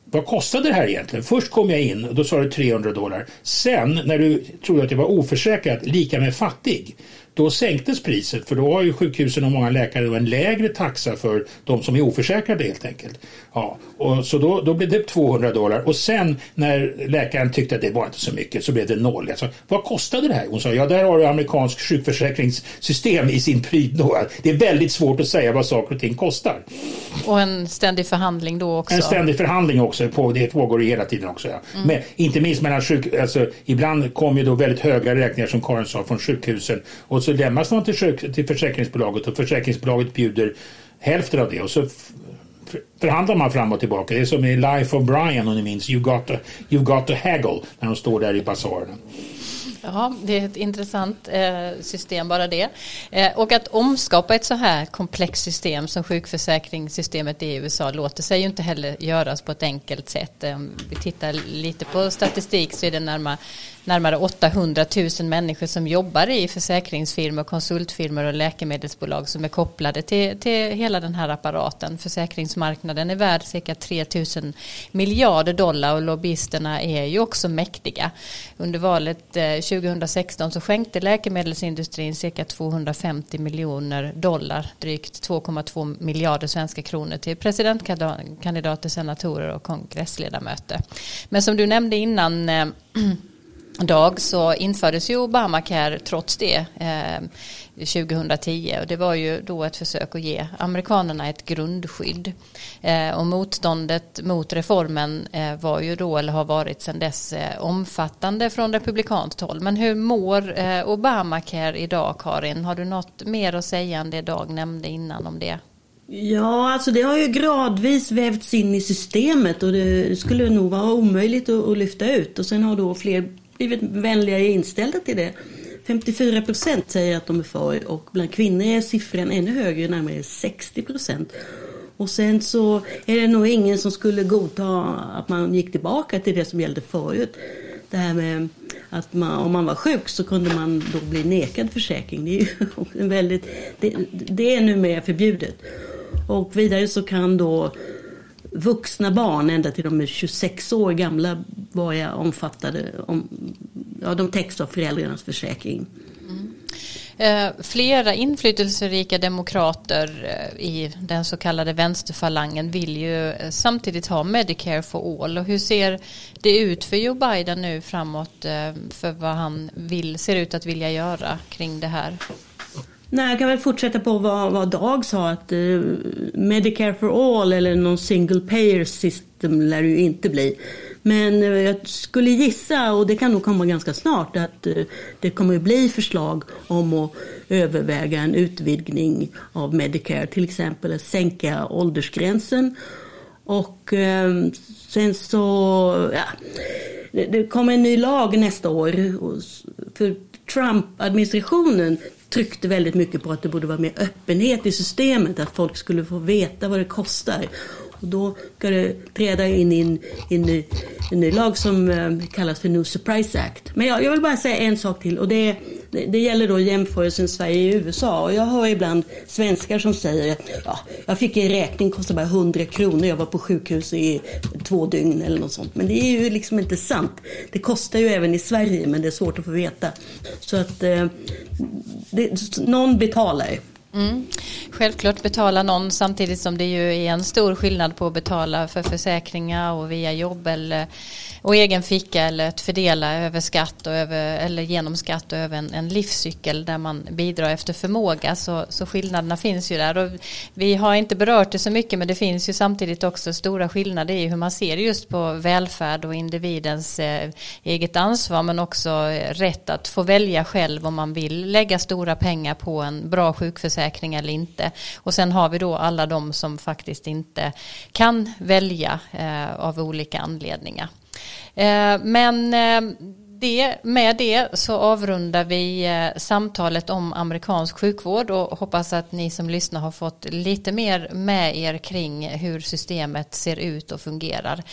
vad kostade det här egentligen? Först kom jag in och då sa du 300 dollar. Sen när du trodde att jag var oförsäkrad, lika med fattig, då sänktes priset för då har ju sjukhusen och många läkare en lägre taxa för de som är oförsäkrade helt enkelt. Ja, och så då, då blev det 200 dollar och sen när läkaren tyckte att det var inte så mycket så blev det noll. Jag sa, vad kostade det här? Hon sa, ja där har du amerikansk sjukförsäkringssystem i sin prydnad. Det är väldigt svårt att säga vad saker och ting kostar. Och en ständig förhandling då också? En ständig förhandling också, på, det pågår hela tiden också. Ja. Mm. Men inte minst mellan sjuk, alltså, ibland kommer ju då väldigt höga räkningar som Karin sa från sjukhusen och så lämnas man till, till försäkringsbolaget och försäkringsbolaget bjuder hälften av det och så förhandlar man fram och tillbaka. Det är som i Life of Brian om ni minns. You got to, you've got to haggle när de står där i basarerna. Ja, det är ett intressant eh, system bara det. Eh, och att omskapa ett så här komplext system som sjukförsäkringssystemet i USA låter sig ju inte heller göras på ett enkelt sätt. Eh, om vi tittar lite på statistik så är det närmare närmare 800 000 människor som jobbar i försäkringsfirmor, konsultfirmor och läkemedelsbolag som är kopplade till, till hela den här apparaten. Försäkringsmarknaden är värd cirka 3 000 miljarder dollar och lobbyisterna är ju också mäktiga. Under valet eh, 2016 så skänkte läkemedelsindustrin cirka 250 miljoner dollar, drygt 2,2 miljarder svenska kronor till presidentkandidater, senatorer och kongressledamöter. Men som du nämnde innan eh, dag så infördes ju Obamacare trots det eh, 2010 och det var ju då ett försök att ge amerikanerna ett grundskydd. Eh, och motståndet mot reformen eh, var ju då eller har varit sedan dess eh, omfattande från republikanskt håll. Men hur mår eh, Obamacare idag Karin? Har du något mer att säga än det Dag nämnde innan om det? Ja, alltså det har ju gradvis vävts in i systemet och det skulle nog vara omöjligt att, att lyfta ut. Och sen har då fler blivit vänligare inställda till det. 54 procent säger att de är för och bland kvinnor är siffran ännu högre, närmare 60 procent. Och sen så är det nog ingen som skulle godta att man gick tillbaka till det som gällde förut. Det här med att man, om man var sjuk så kunde man då bli nekad försäkring. Det är, ju väldigt, det, det är numera förbjudet. Och vidare så kan då vuxna barn ända till de är 26 år gamla var jag omfattade, om, ja, de täcks av föräldrarnas försäkring. Mm. Eh, flera inflytelserika demokrater eh, i den så kallade vänsterfalangen vill ju eh, samtidigt ha Medicare for all. Och hur ser det ut för Joe Biden nu framåt eh, för vad han vill, ser ut att vilja göra kring det här? Nej, jag kan väl fortsätta på vad, vad Dag sa att eh, Medicare for all eller någon single payer system lär det ju inte bli. Men eh, jag skulle gissa, och det kan nog komma ganska snart, att eh, det kommer att bli förslag om att överväga en utvidgning av Medicare, till exempel att sänka åldersgränsen. Och eh, sen så, ja, det kommer en ny lag nästa år. För Trump-administrationen tryckte väldigt mycket på att det borde vara mer öppenhet i systemet, att folk skulle få veta vad det kostar. Och då ska det träda in i en, en, en ny lag som eh, kallas för No Surprise Act. Men jag, jag vill bara säga en sak till och det, det, det gäller då jämförelsen Sverige och USA. Och jag hör ibland svenskar som säger att ja, jag fick en räkning, kostade bara 100 kronor. Jag var på sjukhus i två dygn eller något sånt. Men det är ju liksom inte sant. Det kostar ju även i Sverige men det är svårt att få veta. Så att eh, det, någon betalar. Mm. Självklart betala någon samtidigt som det ju är en stor skillnad på att betala för försäkringar och via jobb eller och egen ficka eller att fördela över skatt och över, eller genom skatt och över en, en livscykel där man bidrar efter förmåga så, så skillnaderna finns ju där och vi har inte berört det så mycket men det finns ju samtidigt också stora skillnader i hur man ser just på välfärd och individens eh, eget ansvar men också eh, rätt att få välja själv om man vill lägga stora pengar på en bra sjukförsäkring eller inte och sen har vi då alla de som faktiskt inte kan välja eh, av olika anledningar. Eh, men eh, det, med det så avrundar vi eh, samtalet om amerikansk sjukvård och hoppas att ni som lyssnar har fått lite mer med er kring hur systemet ser ut och fungerar.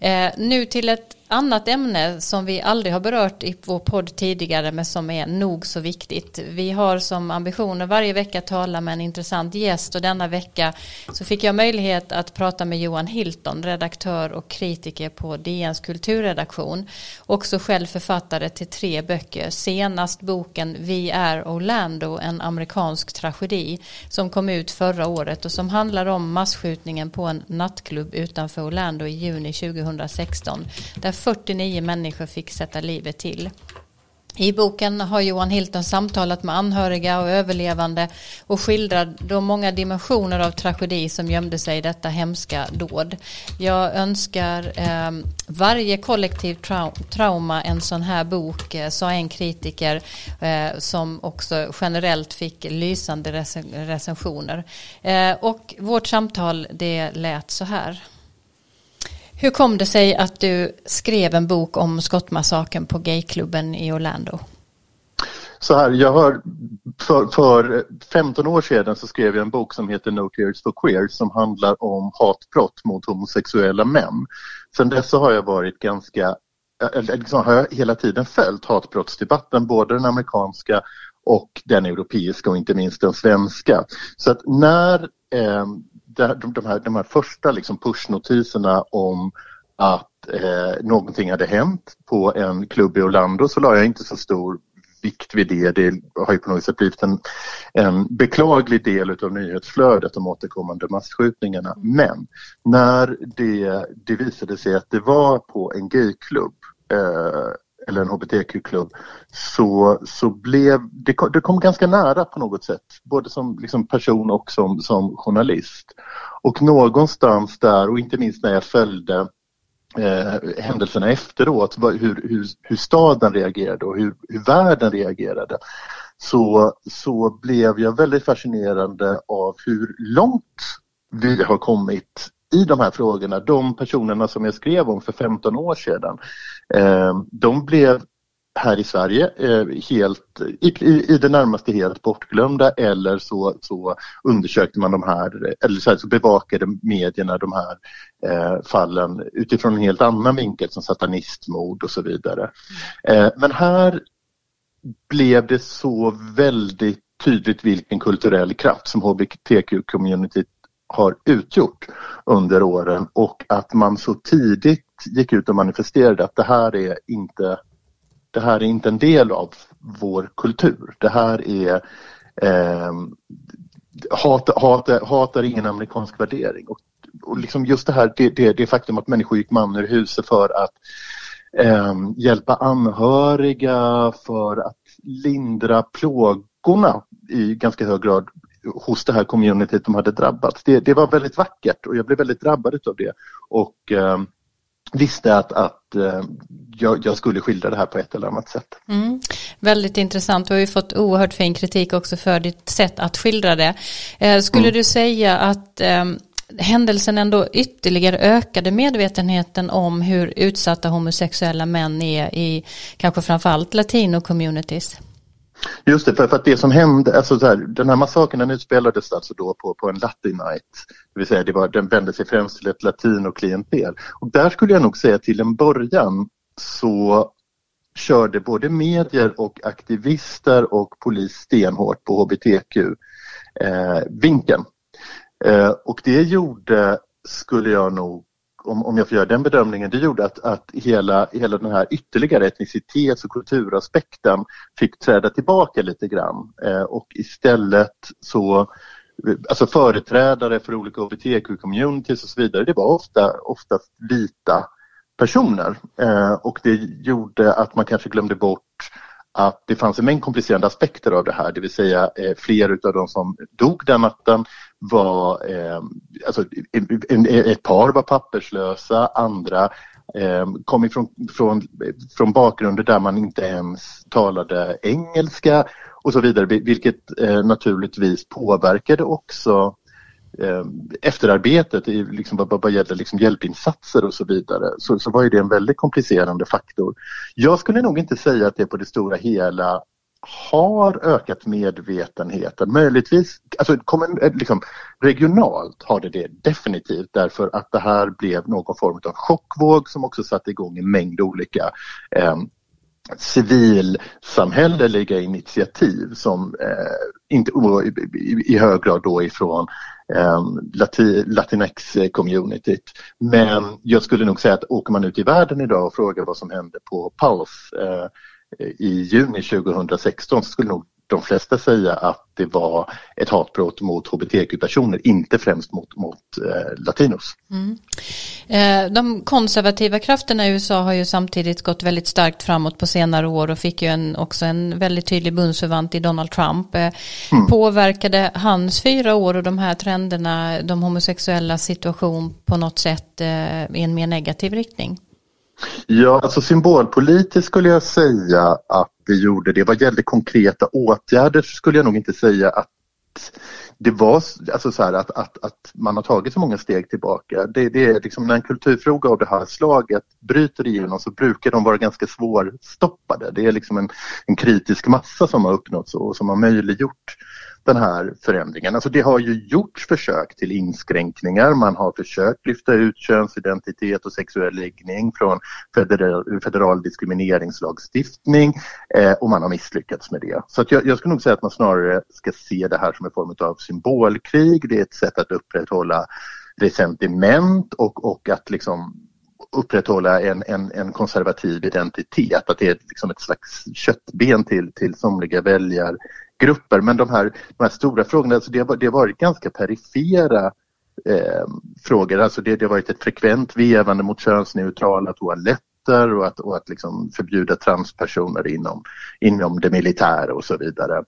Eh, nu till ett annat ämne som vi aldrig har berört i vår podd tidigare men som är nog så viktigt. Vi har som ambitioner varje vecka tala med en intressant gäst och denna vecka så fick jag möjlighet att prata med Johan Hilton, redaktör och kritiker på DNs kulturredaktion. Också själv författare till tre böcker, senast boken Vi är Orlando, en amerikansk tragedi som kom ut förra året och som handlar om massskjutningen på en nattklubb utanför Orlando i juni 2016 där 49 människor fick sätta livet till. I boken har Johan Hilton samtalat med anhöriga och överlevande och skildrar de många dimensioner av tragedi som gömde sig i detta hemska dåd. Jag önskar eh, varje kollektiv trau trauma en sån här bok, eh, sa en kritiker eh, som också generellt fick lysande rec recensioner. Eh, och vårt samtal det lät så här. Hur kom det sig att du skrev en bok om skottmassaken på gayklubben i Orlando? Så här, jag har för, för 15 år sedan så skrev jag en bok som heter No Tears for Queers som handlar om hatbrott mot homosexuella män. Sen dess så har jag varit ganska, eller liksom har jag hela tiden följt hatbrottsdebatten, både den amerikanska och den europeiska och inte minst den svenska. Så att när eh, de, de, här, de här första liksom pushnotiserna om att eh, någonting hade hänt på en klubb i Orlando så la jag inte så stor vikt vid det. Det har ju på något sätt blivit en, en beklaglig del av nyhetsflödet de återkommande massskjutningarna. Men när det, det visade sig att det var på en gayklubb eh, eller en hbtq-klubb så, så blev det, det kom ganska nära på något sätt, både som liksom person och som, som journalist. Och någonstans där, och inte minst när jag följde eh, händelserna efteråt, hur, hur, hur staden reagerade och hur, hur världen reagerade, så, så blev jag väldigt fascinerande av hur långt vi har kommit i de här frågorna, de personerna som jag skrev om för 15 år sedan, Ehm, de blev här i Sverige eh, helt, i, i, det närmaste helt bortglömda eller så, så undersökte man de här, eller så, här, så bevakade medierna de här eh, fallen utifrån en helt annan vinkel som satanistmord och så vidare. Eh, men här blev det så väldigt tydligt vilken kulturell kraft som hbtq-communityt har utgjort under åren och att man så tidigt gick ut och manifesterade att det här är inte, det här är inte en del av vår kultur. Det här är eh, hat, hat, hat är ingen amerikansk värdering. Och, och liksom just det här, det, det, det faktum att människor gick man ur huset för att eh, hjälpa anhöriga, för att lindra plågorna i ganska hög grad hos det här communityt de hade drabbats. Det, det, var väldigt vackert och jag blev väldigt drabbad av det. Och, eh, visste att, att eh, jag, jag, skulle skildra det här på ett eller annat sätt. Mm. Väldigt intressant, du har ju fått oerhört fin kritik också för ditt sätt att skildra det. Eh, skulle mm. du säga att eh, händelsen ändå ytterligare ökade medvetenheten om hur utsatta homosexuella män är i kanske framförallt latino-communities? Just det, för, för, att det som hände, alltså så här, den här massakern den utspelades alltså då på, på en latin night. Det vill säga det var, den vände sig främst till ett latinoklientel. Och där skulle jag nog säga till en början så körde både medier och aktivister och polis stenhårt på hbtq-vinkeln. Eh, eh, och det gjorde, skulle jag nog om, om jag får göra den bedömningen, det gjorde att, att hela, hela den här ytterligare etnicitets och kulturaspekten fick träda tillbaka lite grann. Eh, och istället så Alltså företrädare för olika hbtq-communities och så vidare, det var ofta, oftast vita personer. Eh, och det gjorde att man kanske glömde bort att det fanns en mängd komplicerande aspekter av det här, det vill säga eh, fler utav de som dog den natten var, eh, alltså en, en, ett par var papperslösa, andra eh, kom ifrån från, från bakgrunder där man inte ens talade engelska och så vidare, vilket eh, naturligtvis påverkade också eh, efterarbetet i, liksom, vad, vad gäller liksom hjälpinsatser och så vidare så, så var det en väldigt komplicerande faktor. Jag skulle nog inte säga att det på det stora hela har ökat medvetenheten. Möjligtvis, alltså eh, liksom, regionalt har det det definitivt därför att det här blev någon form av chockvåg som också satte igång en mängd olika eh, civilsamhälleliga initiativ som eh, inte i, i, hög grad då ifrån Ehm, lati, Latinx-communityt. Eh, Men jag skulle nog säga att åker man ut i världen idag och frågar vad som hände på Pulse eh, i juni 2016 så skulle nog de flesta säga att det var ett hatbrott mot hbtq-personer, inte främst mot, mot eh, latinos. Mm. Eh, de konservativa krafterna i USA har ju samtidigt gått väldigt starkt framåt på senare år och fick ju en, också en väldigt tydlig bundsförvant i Donald Trump. Eh, mm. Påverkade hans fyra år och de här trenderna de homosexuella situation på något sätt eh, i en mer negativ riktning? Ja, alltså symbolpolitiskt skulle jag säga att det gjorde det. Vad gällde konkreta åtgärder skulle jag nog inte säga att det var alltså så här att, att, att man har tagit så många steg tillbaka. Det, det är liksom när en kulturfråga av det här slaget bryter igenom så brukar de vara ganska svårstoppade. Det är liksom en, en kritisk massa som har uppnåtts och som har möjliggjort den här förändringen. Alltså det har ju gjorts försök till inskränkningar. Man har försökt lyfta ut könsidentitet och sexuell läggning från federal, federal diskrimineringslagstiftning eh, och man har misslyckats med det. Så jag, jag skulle nog säga att man snarare ska se det här som en form av symbolkrig. Det är ett sätt att upprätthålla resentiment och, och att liksom upprätthålla en, en, en konservativ identitet, att det är liksom ett slags köttben till, till somliga väljar, grupper. Men de här, de här stora frågorna, alltså det, har, det har varit ganska perifera eh, frågor. Alltså det, det har varit ett frekvent vevande mot könsneutrala toaletter och att, och att liksom förbjuda transpersoner inom, inom det militära och så vidare.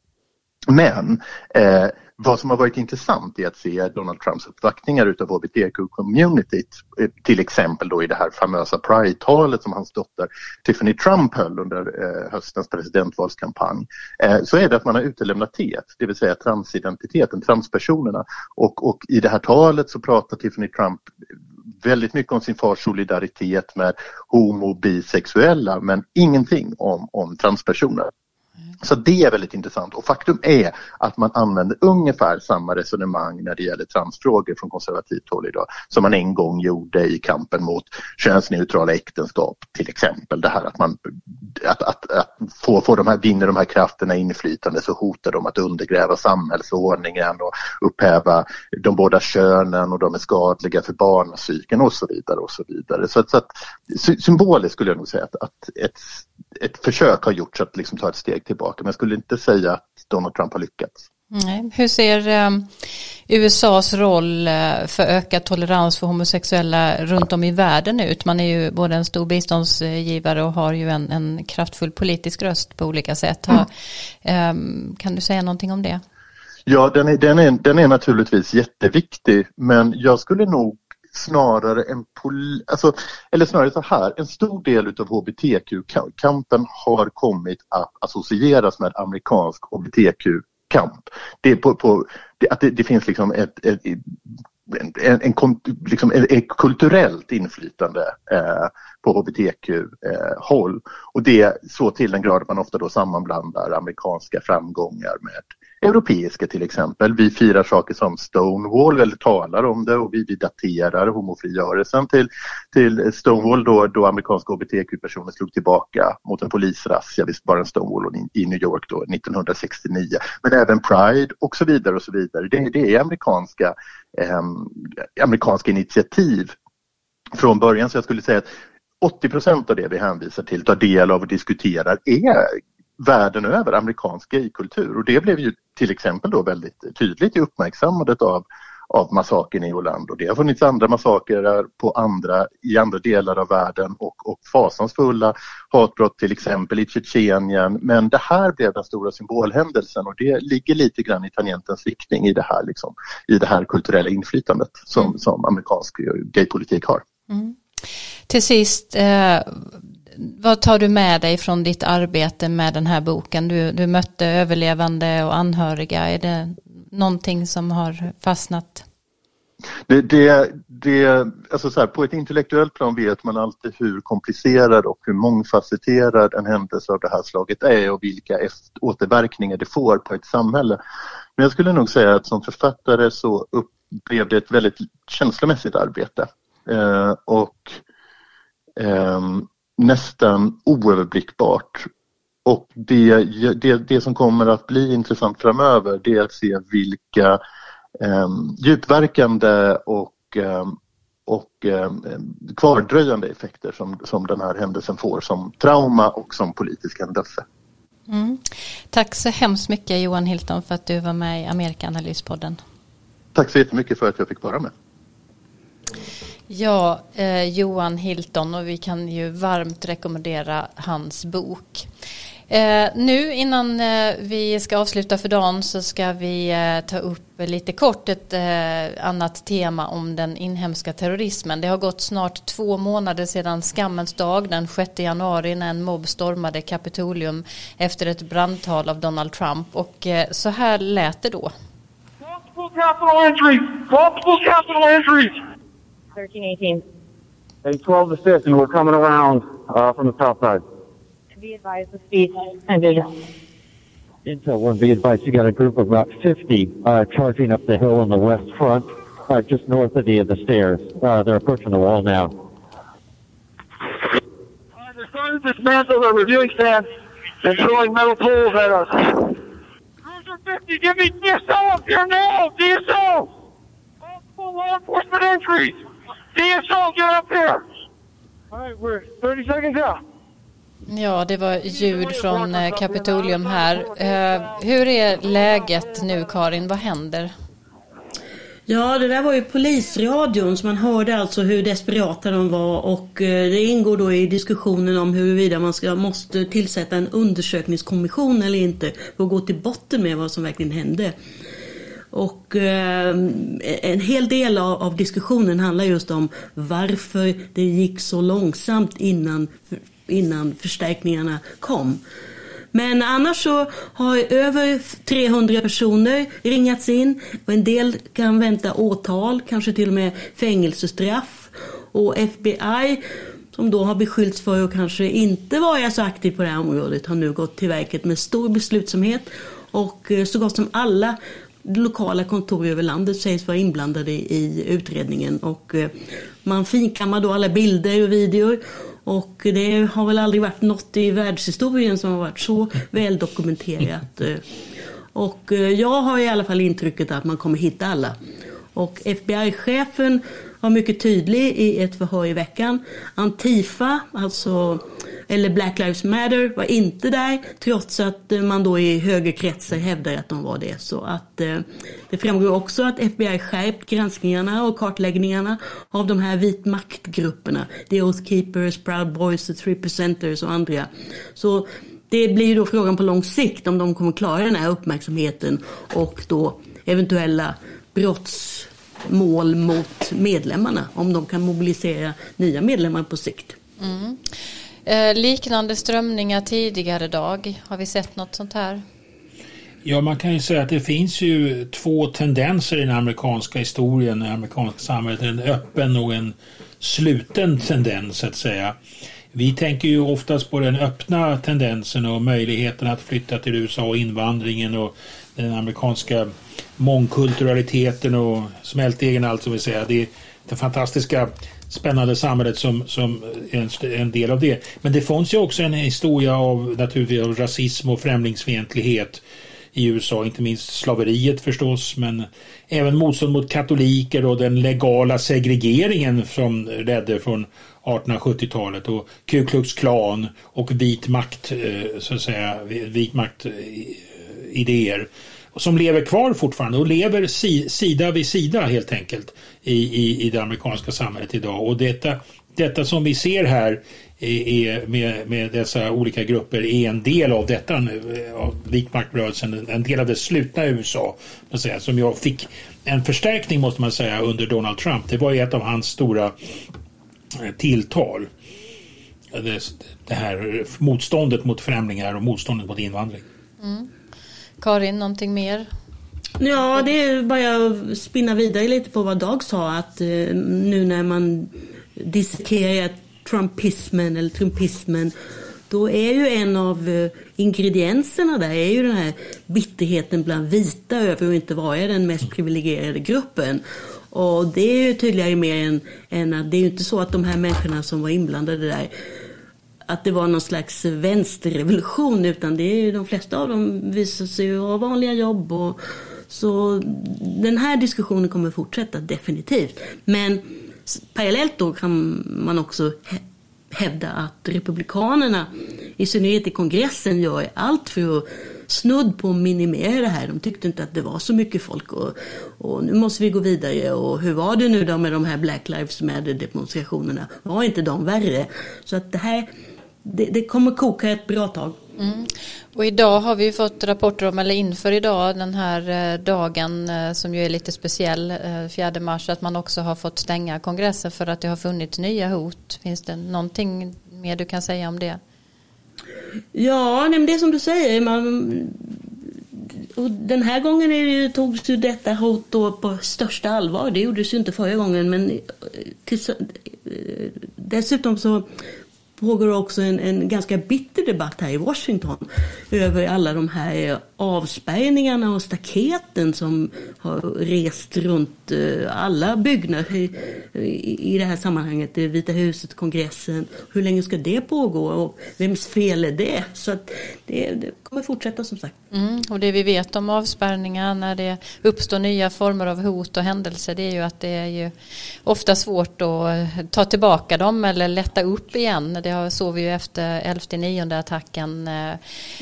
Men eh, vad som har varit intressant är att se Donald Trumps uppvaktningar utav hbtq-communityt, eh, till exempel då i det här famösa Pride-talet som hans dotter Tiffany Trump höll under eh, höstens presidentvalskampanj, eh, så är det att man har utelämnat T, det vill säga transidentiteten, transpersonerna. Och, och i det här talet så pratar Tiffany Trump väldigt mycket om sin fars solidaritet med homo bisexuella men ingenting om, om transpersoner. Mm. Så det är väldigt intressant och faktum är att man använder ungefär samma resonemang när det gäller transfrågor från konservativt håll idag som man en gång gjorde i kampen mot könsneutrala äktenskap till exempel. Det här att man att, att, att få, få de här, vinner de här krafterna inflytande så hotar de att undergräva samhällsordningen och upphäva de båda könen och de är skadliga för barnpsyken och så vidare och så vidare. Så, att, så att, symboliskt skulle jag nog säga att, att ett, ett försök har gjorts att liksom ta ett steg tillbaka tillbaka. Men jag skulle inte säga att Donald Trump har lyckats. Nej. Hur ser eh, USAs roll eh, för ökad tolerans för homosexuella runt om i världen ut? Man är ju både en stor biståndsgivare och har ju en, en kraftfull politisk röst på olika sätt. Har, mm. eh, kan du säga någonting om det? Ja, den är, den, är, den är naturligtvis jätteviktig men jag skulle nog snarare en alltså, eller snarare så här, en stor del av hbtq-kampen har kommit att associeras med amerikansk hbtq-kamp. Det, på, på, det, att det, det finns liksom ett, ett, en, en, liksom ett kulturellt inflytande eh, på hbtq-håll. Eh, och det så till den grad att man ofta då sammanblandar amerikanska framgångar med europeiska till exempel. Vi firar saker som Stonewall, eller talar om det och vi, vi daterar homofrigörelsen till, till Stonewall då, då amerikanska hbtq-personer slog tillbaka mot en polisrazzia, visst bara en Stonewall i New York då 1969. Men även Pride och så vidare och så vidare. Det, det är amerikanska, eh, amerikanska initiativ från början så jag skulle säga att 80 procent av det vi hänvisar till, tar del av och diskuterar är världen över amerikansk gaykultur och det blev ju till exempel då väldigt tydligt i uppmärksammandet av, av massakern i Orlando. Det har funnits andra massakrer på andra, i andra delar av världen och, och fasansfulla hatbrott till exempel i Tjetjenien. Men det här blev den stora symbolhändelsen och det ligger lite grann i tangentens riktning i det här, liksom, i det här kulturella inflytandet som, mm. som amerikansk gaypolitik har. Mm. Till sist, eh, vad tar du med dig från ditt arbete med den här boken? Du, du mötte överlevande och anhöriga. Är det någonting som har fastnat? Det, det, det, alltså så här, på ett intellektuellt plan vet man alltid hur komplicerad och hur mångfacetterad en händelse av det här slaget är och vilka återverkningar det får på ett samhälle. Men jag skulle nog säga att som författare så blev det ett väldigt känslomässigt arbete. Eh, och eh, nästan oöverblickbart. Och det, det, det som kommer att bli intressant framöver det är att se vilka eh, djupverkande och, eh, och eh, kvardröjande effekter som, som den här händelsen får som trauma och som politisk händelse. Mm. Tack så hemskt mycket Johan Hilton för att du var med i Amerikaanalyspodden. Tack så jättemycket för att jag fick vara med. Ja, eh, Johan Hilton och vi kan ju varmt rekommendera hans bok. Eh, nu innan eh, vi ska avsluta för dagen så ska vi eh, ta upp lite kort ett eh, annat tema om den inhemska terrorismen. Det har gått snart två månader sedan skammens dag den 6 januari när en mobb stormade Kapitolium efter ett brandtal av Donald Trump och eh, så här lät det då. Multiple capital entries! Multiple capital entries! 1318. A 12 to 6, and we're coming around uh, from the south side. Be advised the speed ended. Intel 1, be advised you got a group of about 50 uh, charging up the hill on the west front, uh, just north of the, of the stairs. Uh, they're approaching the wall now. Uh, they're starting to dismantle their reviewing stand and throwing metal poles at us. Cruiser 50, give me DSO up here now! DSO! Multiple law enforcement entries! DSO, get up here! All right, we're 30 seconds out. Ja, det var ljud från eh, Kapitolium här. Eh, hur är läget nu, Karin? Vad händer? Ja, det där var ju polisradion så man hörde alltså hur desperata de var och eh, det ingår då i diskussionen om huruvida man ska, måste tillsätta en undersökningskommission eller inte för att gå till botten med vad som verkligen hände. Och eh, en hel del av, av, diskussionen handlar just om varför det gick så långsamt innan, innan förstärkningarna kom. Men annars så har över 300 personer ringats in och en del kan vänta åtal, kanske till och med fängelsestraff. Och FBI som då har beskyllts för att kanske inte vara så aktiv på det här området har nu gått till verket med stor beslutsamhet och eh, så gott som alla lokala kontor över landet sägs vara inblandade i utredningen och eh, man finkammar då alla bilder och videor och det har väl aldrig varit något i världshistorien som har varit så väl dokumenterat. Eh, och eh, jag har i alla fall intrycket att man kommer hitta alla. Och FBI-chefen var mycket tydlig i ett förhör i veckan. Antifa, alltså eller Black Lives Matter var inte där trots att eh, man då i högerkretsar hävdar att de var det. Så att eh, det framgår också att FBI skärpt granskningarna och kartläggningarna av de här vit maktgrupperna. The Oath Keepers, Proud Boys, The Three Percenters och andra. Så det blir ju då frågan på lång sikt om de kommer klara den här uppmärksamheten och då eventuella brotts mål mot medlemmarna om de kan mobilisera nya medlemmar på sikt. Mm. Eh, liknande strömningar tidigare dag, har vi sett något sånt här? Ja, man kan ju säga att det finns ju två tendenser i den amerikanska historien, i det amerikanska samhället. En öppen och en sluten tendens, så att säga. Vi tänker ju oftast på den öppna tendensen och möjligheten att flytta till USA och invandringen och den amerikanska mångkulturaliteten och smältdegen allt som vi säger. Det är det fantastiska spännande samhället som, som en, en del av det. Men det fanns ju också en historia av naturligtvis av rasism och främlingsfientlighet i USA, inte minst slaveriet förstås, men även motstånd mot katoliker och den legala segregeringen som ledde från 1870-talet och Ku Klux Klan och vit makt, eh, så att säga, vit makt eh, idéer som lever kvar fortfarande och lever si, sida vid sida helt enkelt i, i, i det amerikanska samhället idag. Och detta, detta som vi ser här är, med, med dessa olika grupper är en del av detta nu, av vitmaktrörelsen, en del av det slutna USA, säga, som jag fick en förstärkning måste man säga under Donald Trump. Det var ju ett av hans stora eh, tilltal. Det, det här motståndet mot främlingar och motståndet mot invandring. Mm. Karin, någonting mer? Ja, det är bara att spinna vidare lite på vad Dag sa att eh, nu när man dissekerar trumpismen eller trumpismen då är ju en av eh, ingredienserna där är ju den här bitterheten bland vita över att inte vara den mest privilegierade gruppen. Och det är ju tydligare mer än, än att det är ju inte så att de här människorna som var inblandade där att det var någon slags vänsterrevolution utan det är de flesta av dem visar sig ha vanliga jobb. Och, så den här diskussionen kommer fortsätta definitivt. Men parallellt då kan man också hävda att republikanerna, i synnerhet i kongressen, gör allt för att snudd på att minimera det här. De tyckte inte att det var så mycket folk och, och, nu måste vi gå vidare. Och hur var det nu då med de här Black Lives Matter demonstrationerna? Var inte de värre? Så att det här det, det kommer koka ett bra tag. Mm. Och idag har vi fått rapporter om, eller inför idag, den här eh, dagen eh, som ju är lite speciell, 4 eh, mars, att man också har fått stänga kongressen för att det har funnits nya hot. Finns det någonting mer du kan säga om det? Ja, det är som du säger. Man, och den här gången är det, togs ju detta hot då på största allvar. Det gjordes ju inte förra gången. Men dessutom så pågår också en, en ganska bitter debatt här i Washington över alla de här eh, avspärrningarna och staketen som har rest runt eh, alla byggnader i, i, det här sammanhanget. Det Vita huset, kongressen. Hur länge ska det pågå och vems fel är det? Så att det, det kommer fortsätta som sagt. Mm, och det vi vet om avspärrningar när det uppstår nya former av hot och händelser det är ju att det är ju ofta svårt att ta tillbaka dem eller lätta upp igen. Det såg vi ju efter 11-9 attacken. Eh,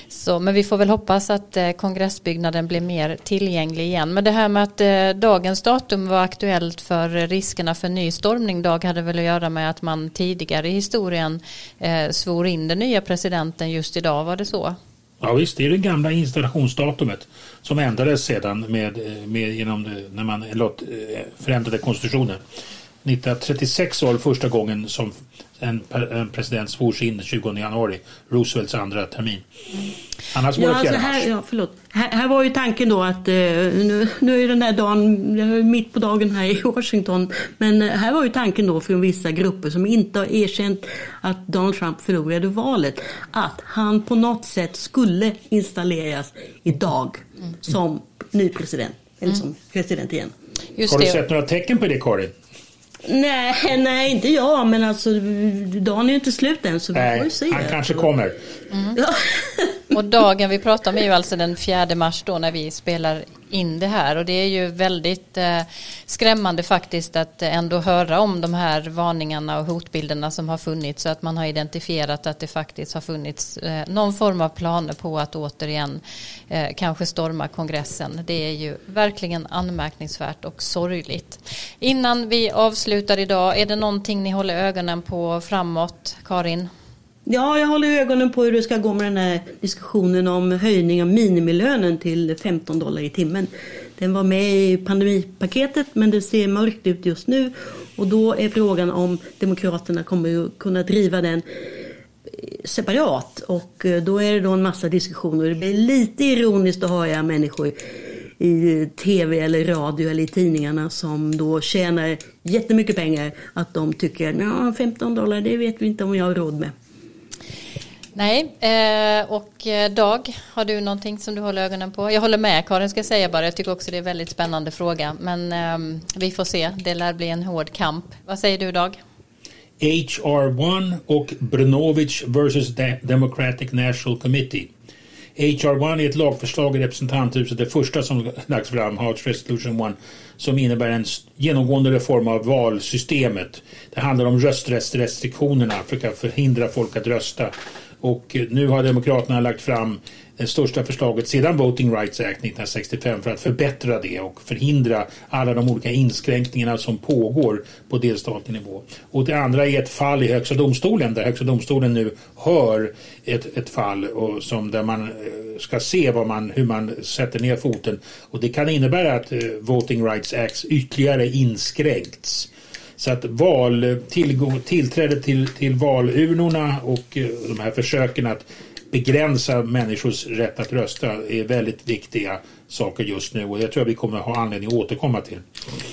så, men vi får väl hoppas att eh, kongressbyggnaden blir mer tillgänglig igen. Men det här med att eh, dagens datum var aktuellt för riskerna för nystormning dag hade väl att göra med att man tidigare i historien svor in den nya presidenten just idag, var det så? Ja visst, det är det gamla installationsdatumet som ändrades sedan med, med genom det, när man förändrade konstitutionen. 1936 var det första gången som en, en president svors in den 20 januari, Roosevelts andra termin. Annars var ja, det alltså här, ja, förlåt. Här, här, var ju tanken då att eh, nu, nu är den här dagen mitt på dagen här i Washington. Men eh, här var ju tanken då från vissa grupper som inte har erkänt att Donald Trump förlorade valet. Att han på något sätt skulle installeras idag mm. som ny president. Eller som president igen. Just har du det. sett några tecken på det Karin? Nej, nej, inte jag. Men alltså, dagen är ju inte slut än så vi nej, får ju se. Han kanske kommer. Mm. Ja. Och dagen vi pratar om är ju alltså den 4 mars då när vi spelar in det här och det är ju väldigt eh, skrämmande faktiskt att ändå höra om de här varningarna och hotbilderna som har funnits så att man har identifierat att det faktiskt har funnits eh, någon form av planer på att återigen eh, kanske storma kongressen. Det är ju verkligen anmärkningsvärt och sorgligt. Innan vi avslutar idag, är det någonting ni håller ögonen på framåt, Karin? Ja, jag håller ögonen på hur det ska gå med den här diskussionen om höjning av minimilönen till 15 dollar i timmen. Den var med i pandemipaketet men det ser mörkt ut just nu och då är frågan om Demokraterna kommer att kunna driva den eh, separat och eh, då är det då en massa diskussioner. Det blir lite ironiskt att höra människor i eh, tv eller radio eller i tidningarna som då tjänar jättemycket pengar att de tycker att 15 dollar det vet vi inte om jag har råd med. Nej, eh, och eh, Dag, har du någonting som du håller ögonen på? Jag håller med Karin ska jag säga bara, jag tycker också det är en väldigt spännande fråga. Men ehm, vi får se, det lär bli en hård kamp. Vad säger du Dag? HR1 och Brnovich vs Democratic National Committee. HR1 är ett lagförslag i representanthuset, det första som lagts fram, House Resolution 1, som innebär en genomgående reform av valsystemet. Det handlar om rösträttsrestriktionerna, för att förhindra folk att rösta. Och nu har Demokraterna lagt fram det största förslaget sedan Voting Rights Act 1965 för att förbättra det och förhindra alla de olika inskränkningarna som pågår på delstatlig nivå. Och det andra är ett fall i Högsta domstolen där Högsta domstolen nu hör ett, ett fall och som där man eh, ska se vad man, hur man sätter ner foten. Och det kan innebära att eh, Voting Rights Act ytterligare inskränkts. Så att val, tillgång, tillträde till, till valurnorna och eh, de här försöken att begränsa människors rätt att rösta är väldigt viktiga saker just nu och det tror jag vi kommer ha anledning att återkomma till.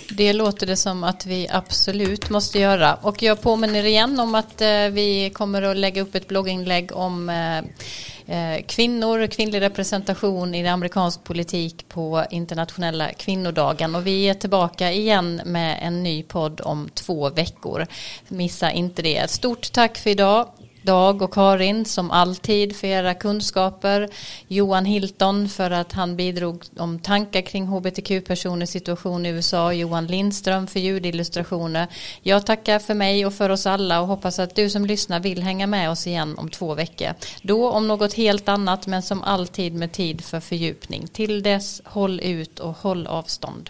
Det låter det som att vi absolut måste göra och jag påminner igen om att eh, vi kommer att lägga upp ett blogginlägg om kvinnor och kvinnor, kvinnlig representation i amerikansk politik på internationella kvinnodagen och vi är tillbaka igen med en ny podd om två veckor. Missa inte det. Stort tack för idag. Dag och Karin som alltid för era kunskaper. Johan Hilton för att han bidrog om tankar kring hbtq-personers situation i USA. Johan Lindström för ljudillustrationer. Jag tackar för mig och för oss alla och hoppas att du som lyssnar vill hänga med oss igen om två veckor. Då om något helt annat men som alltid med tid för fördjupning. Till dess håll ut och håll avstånd.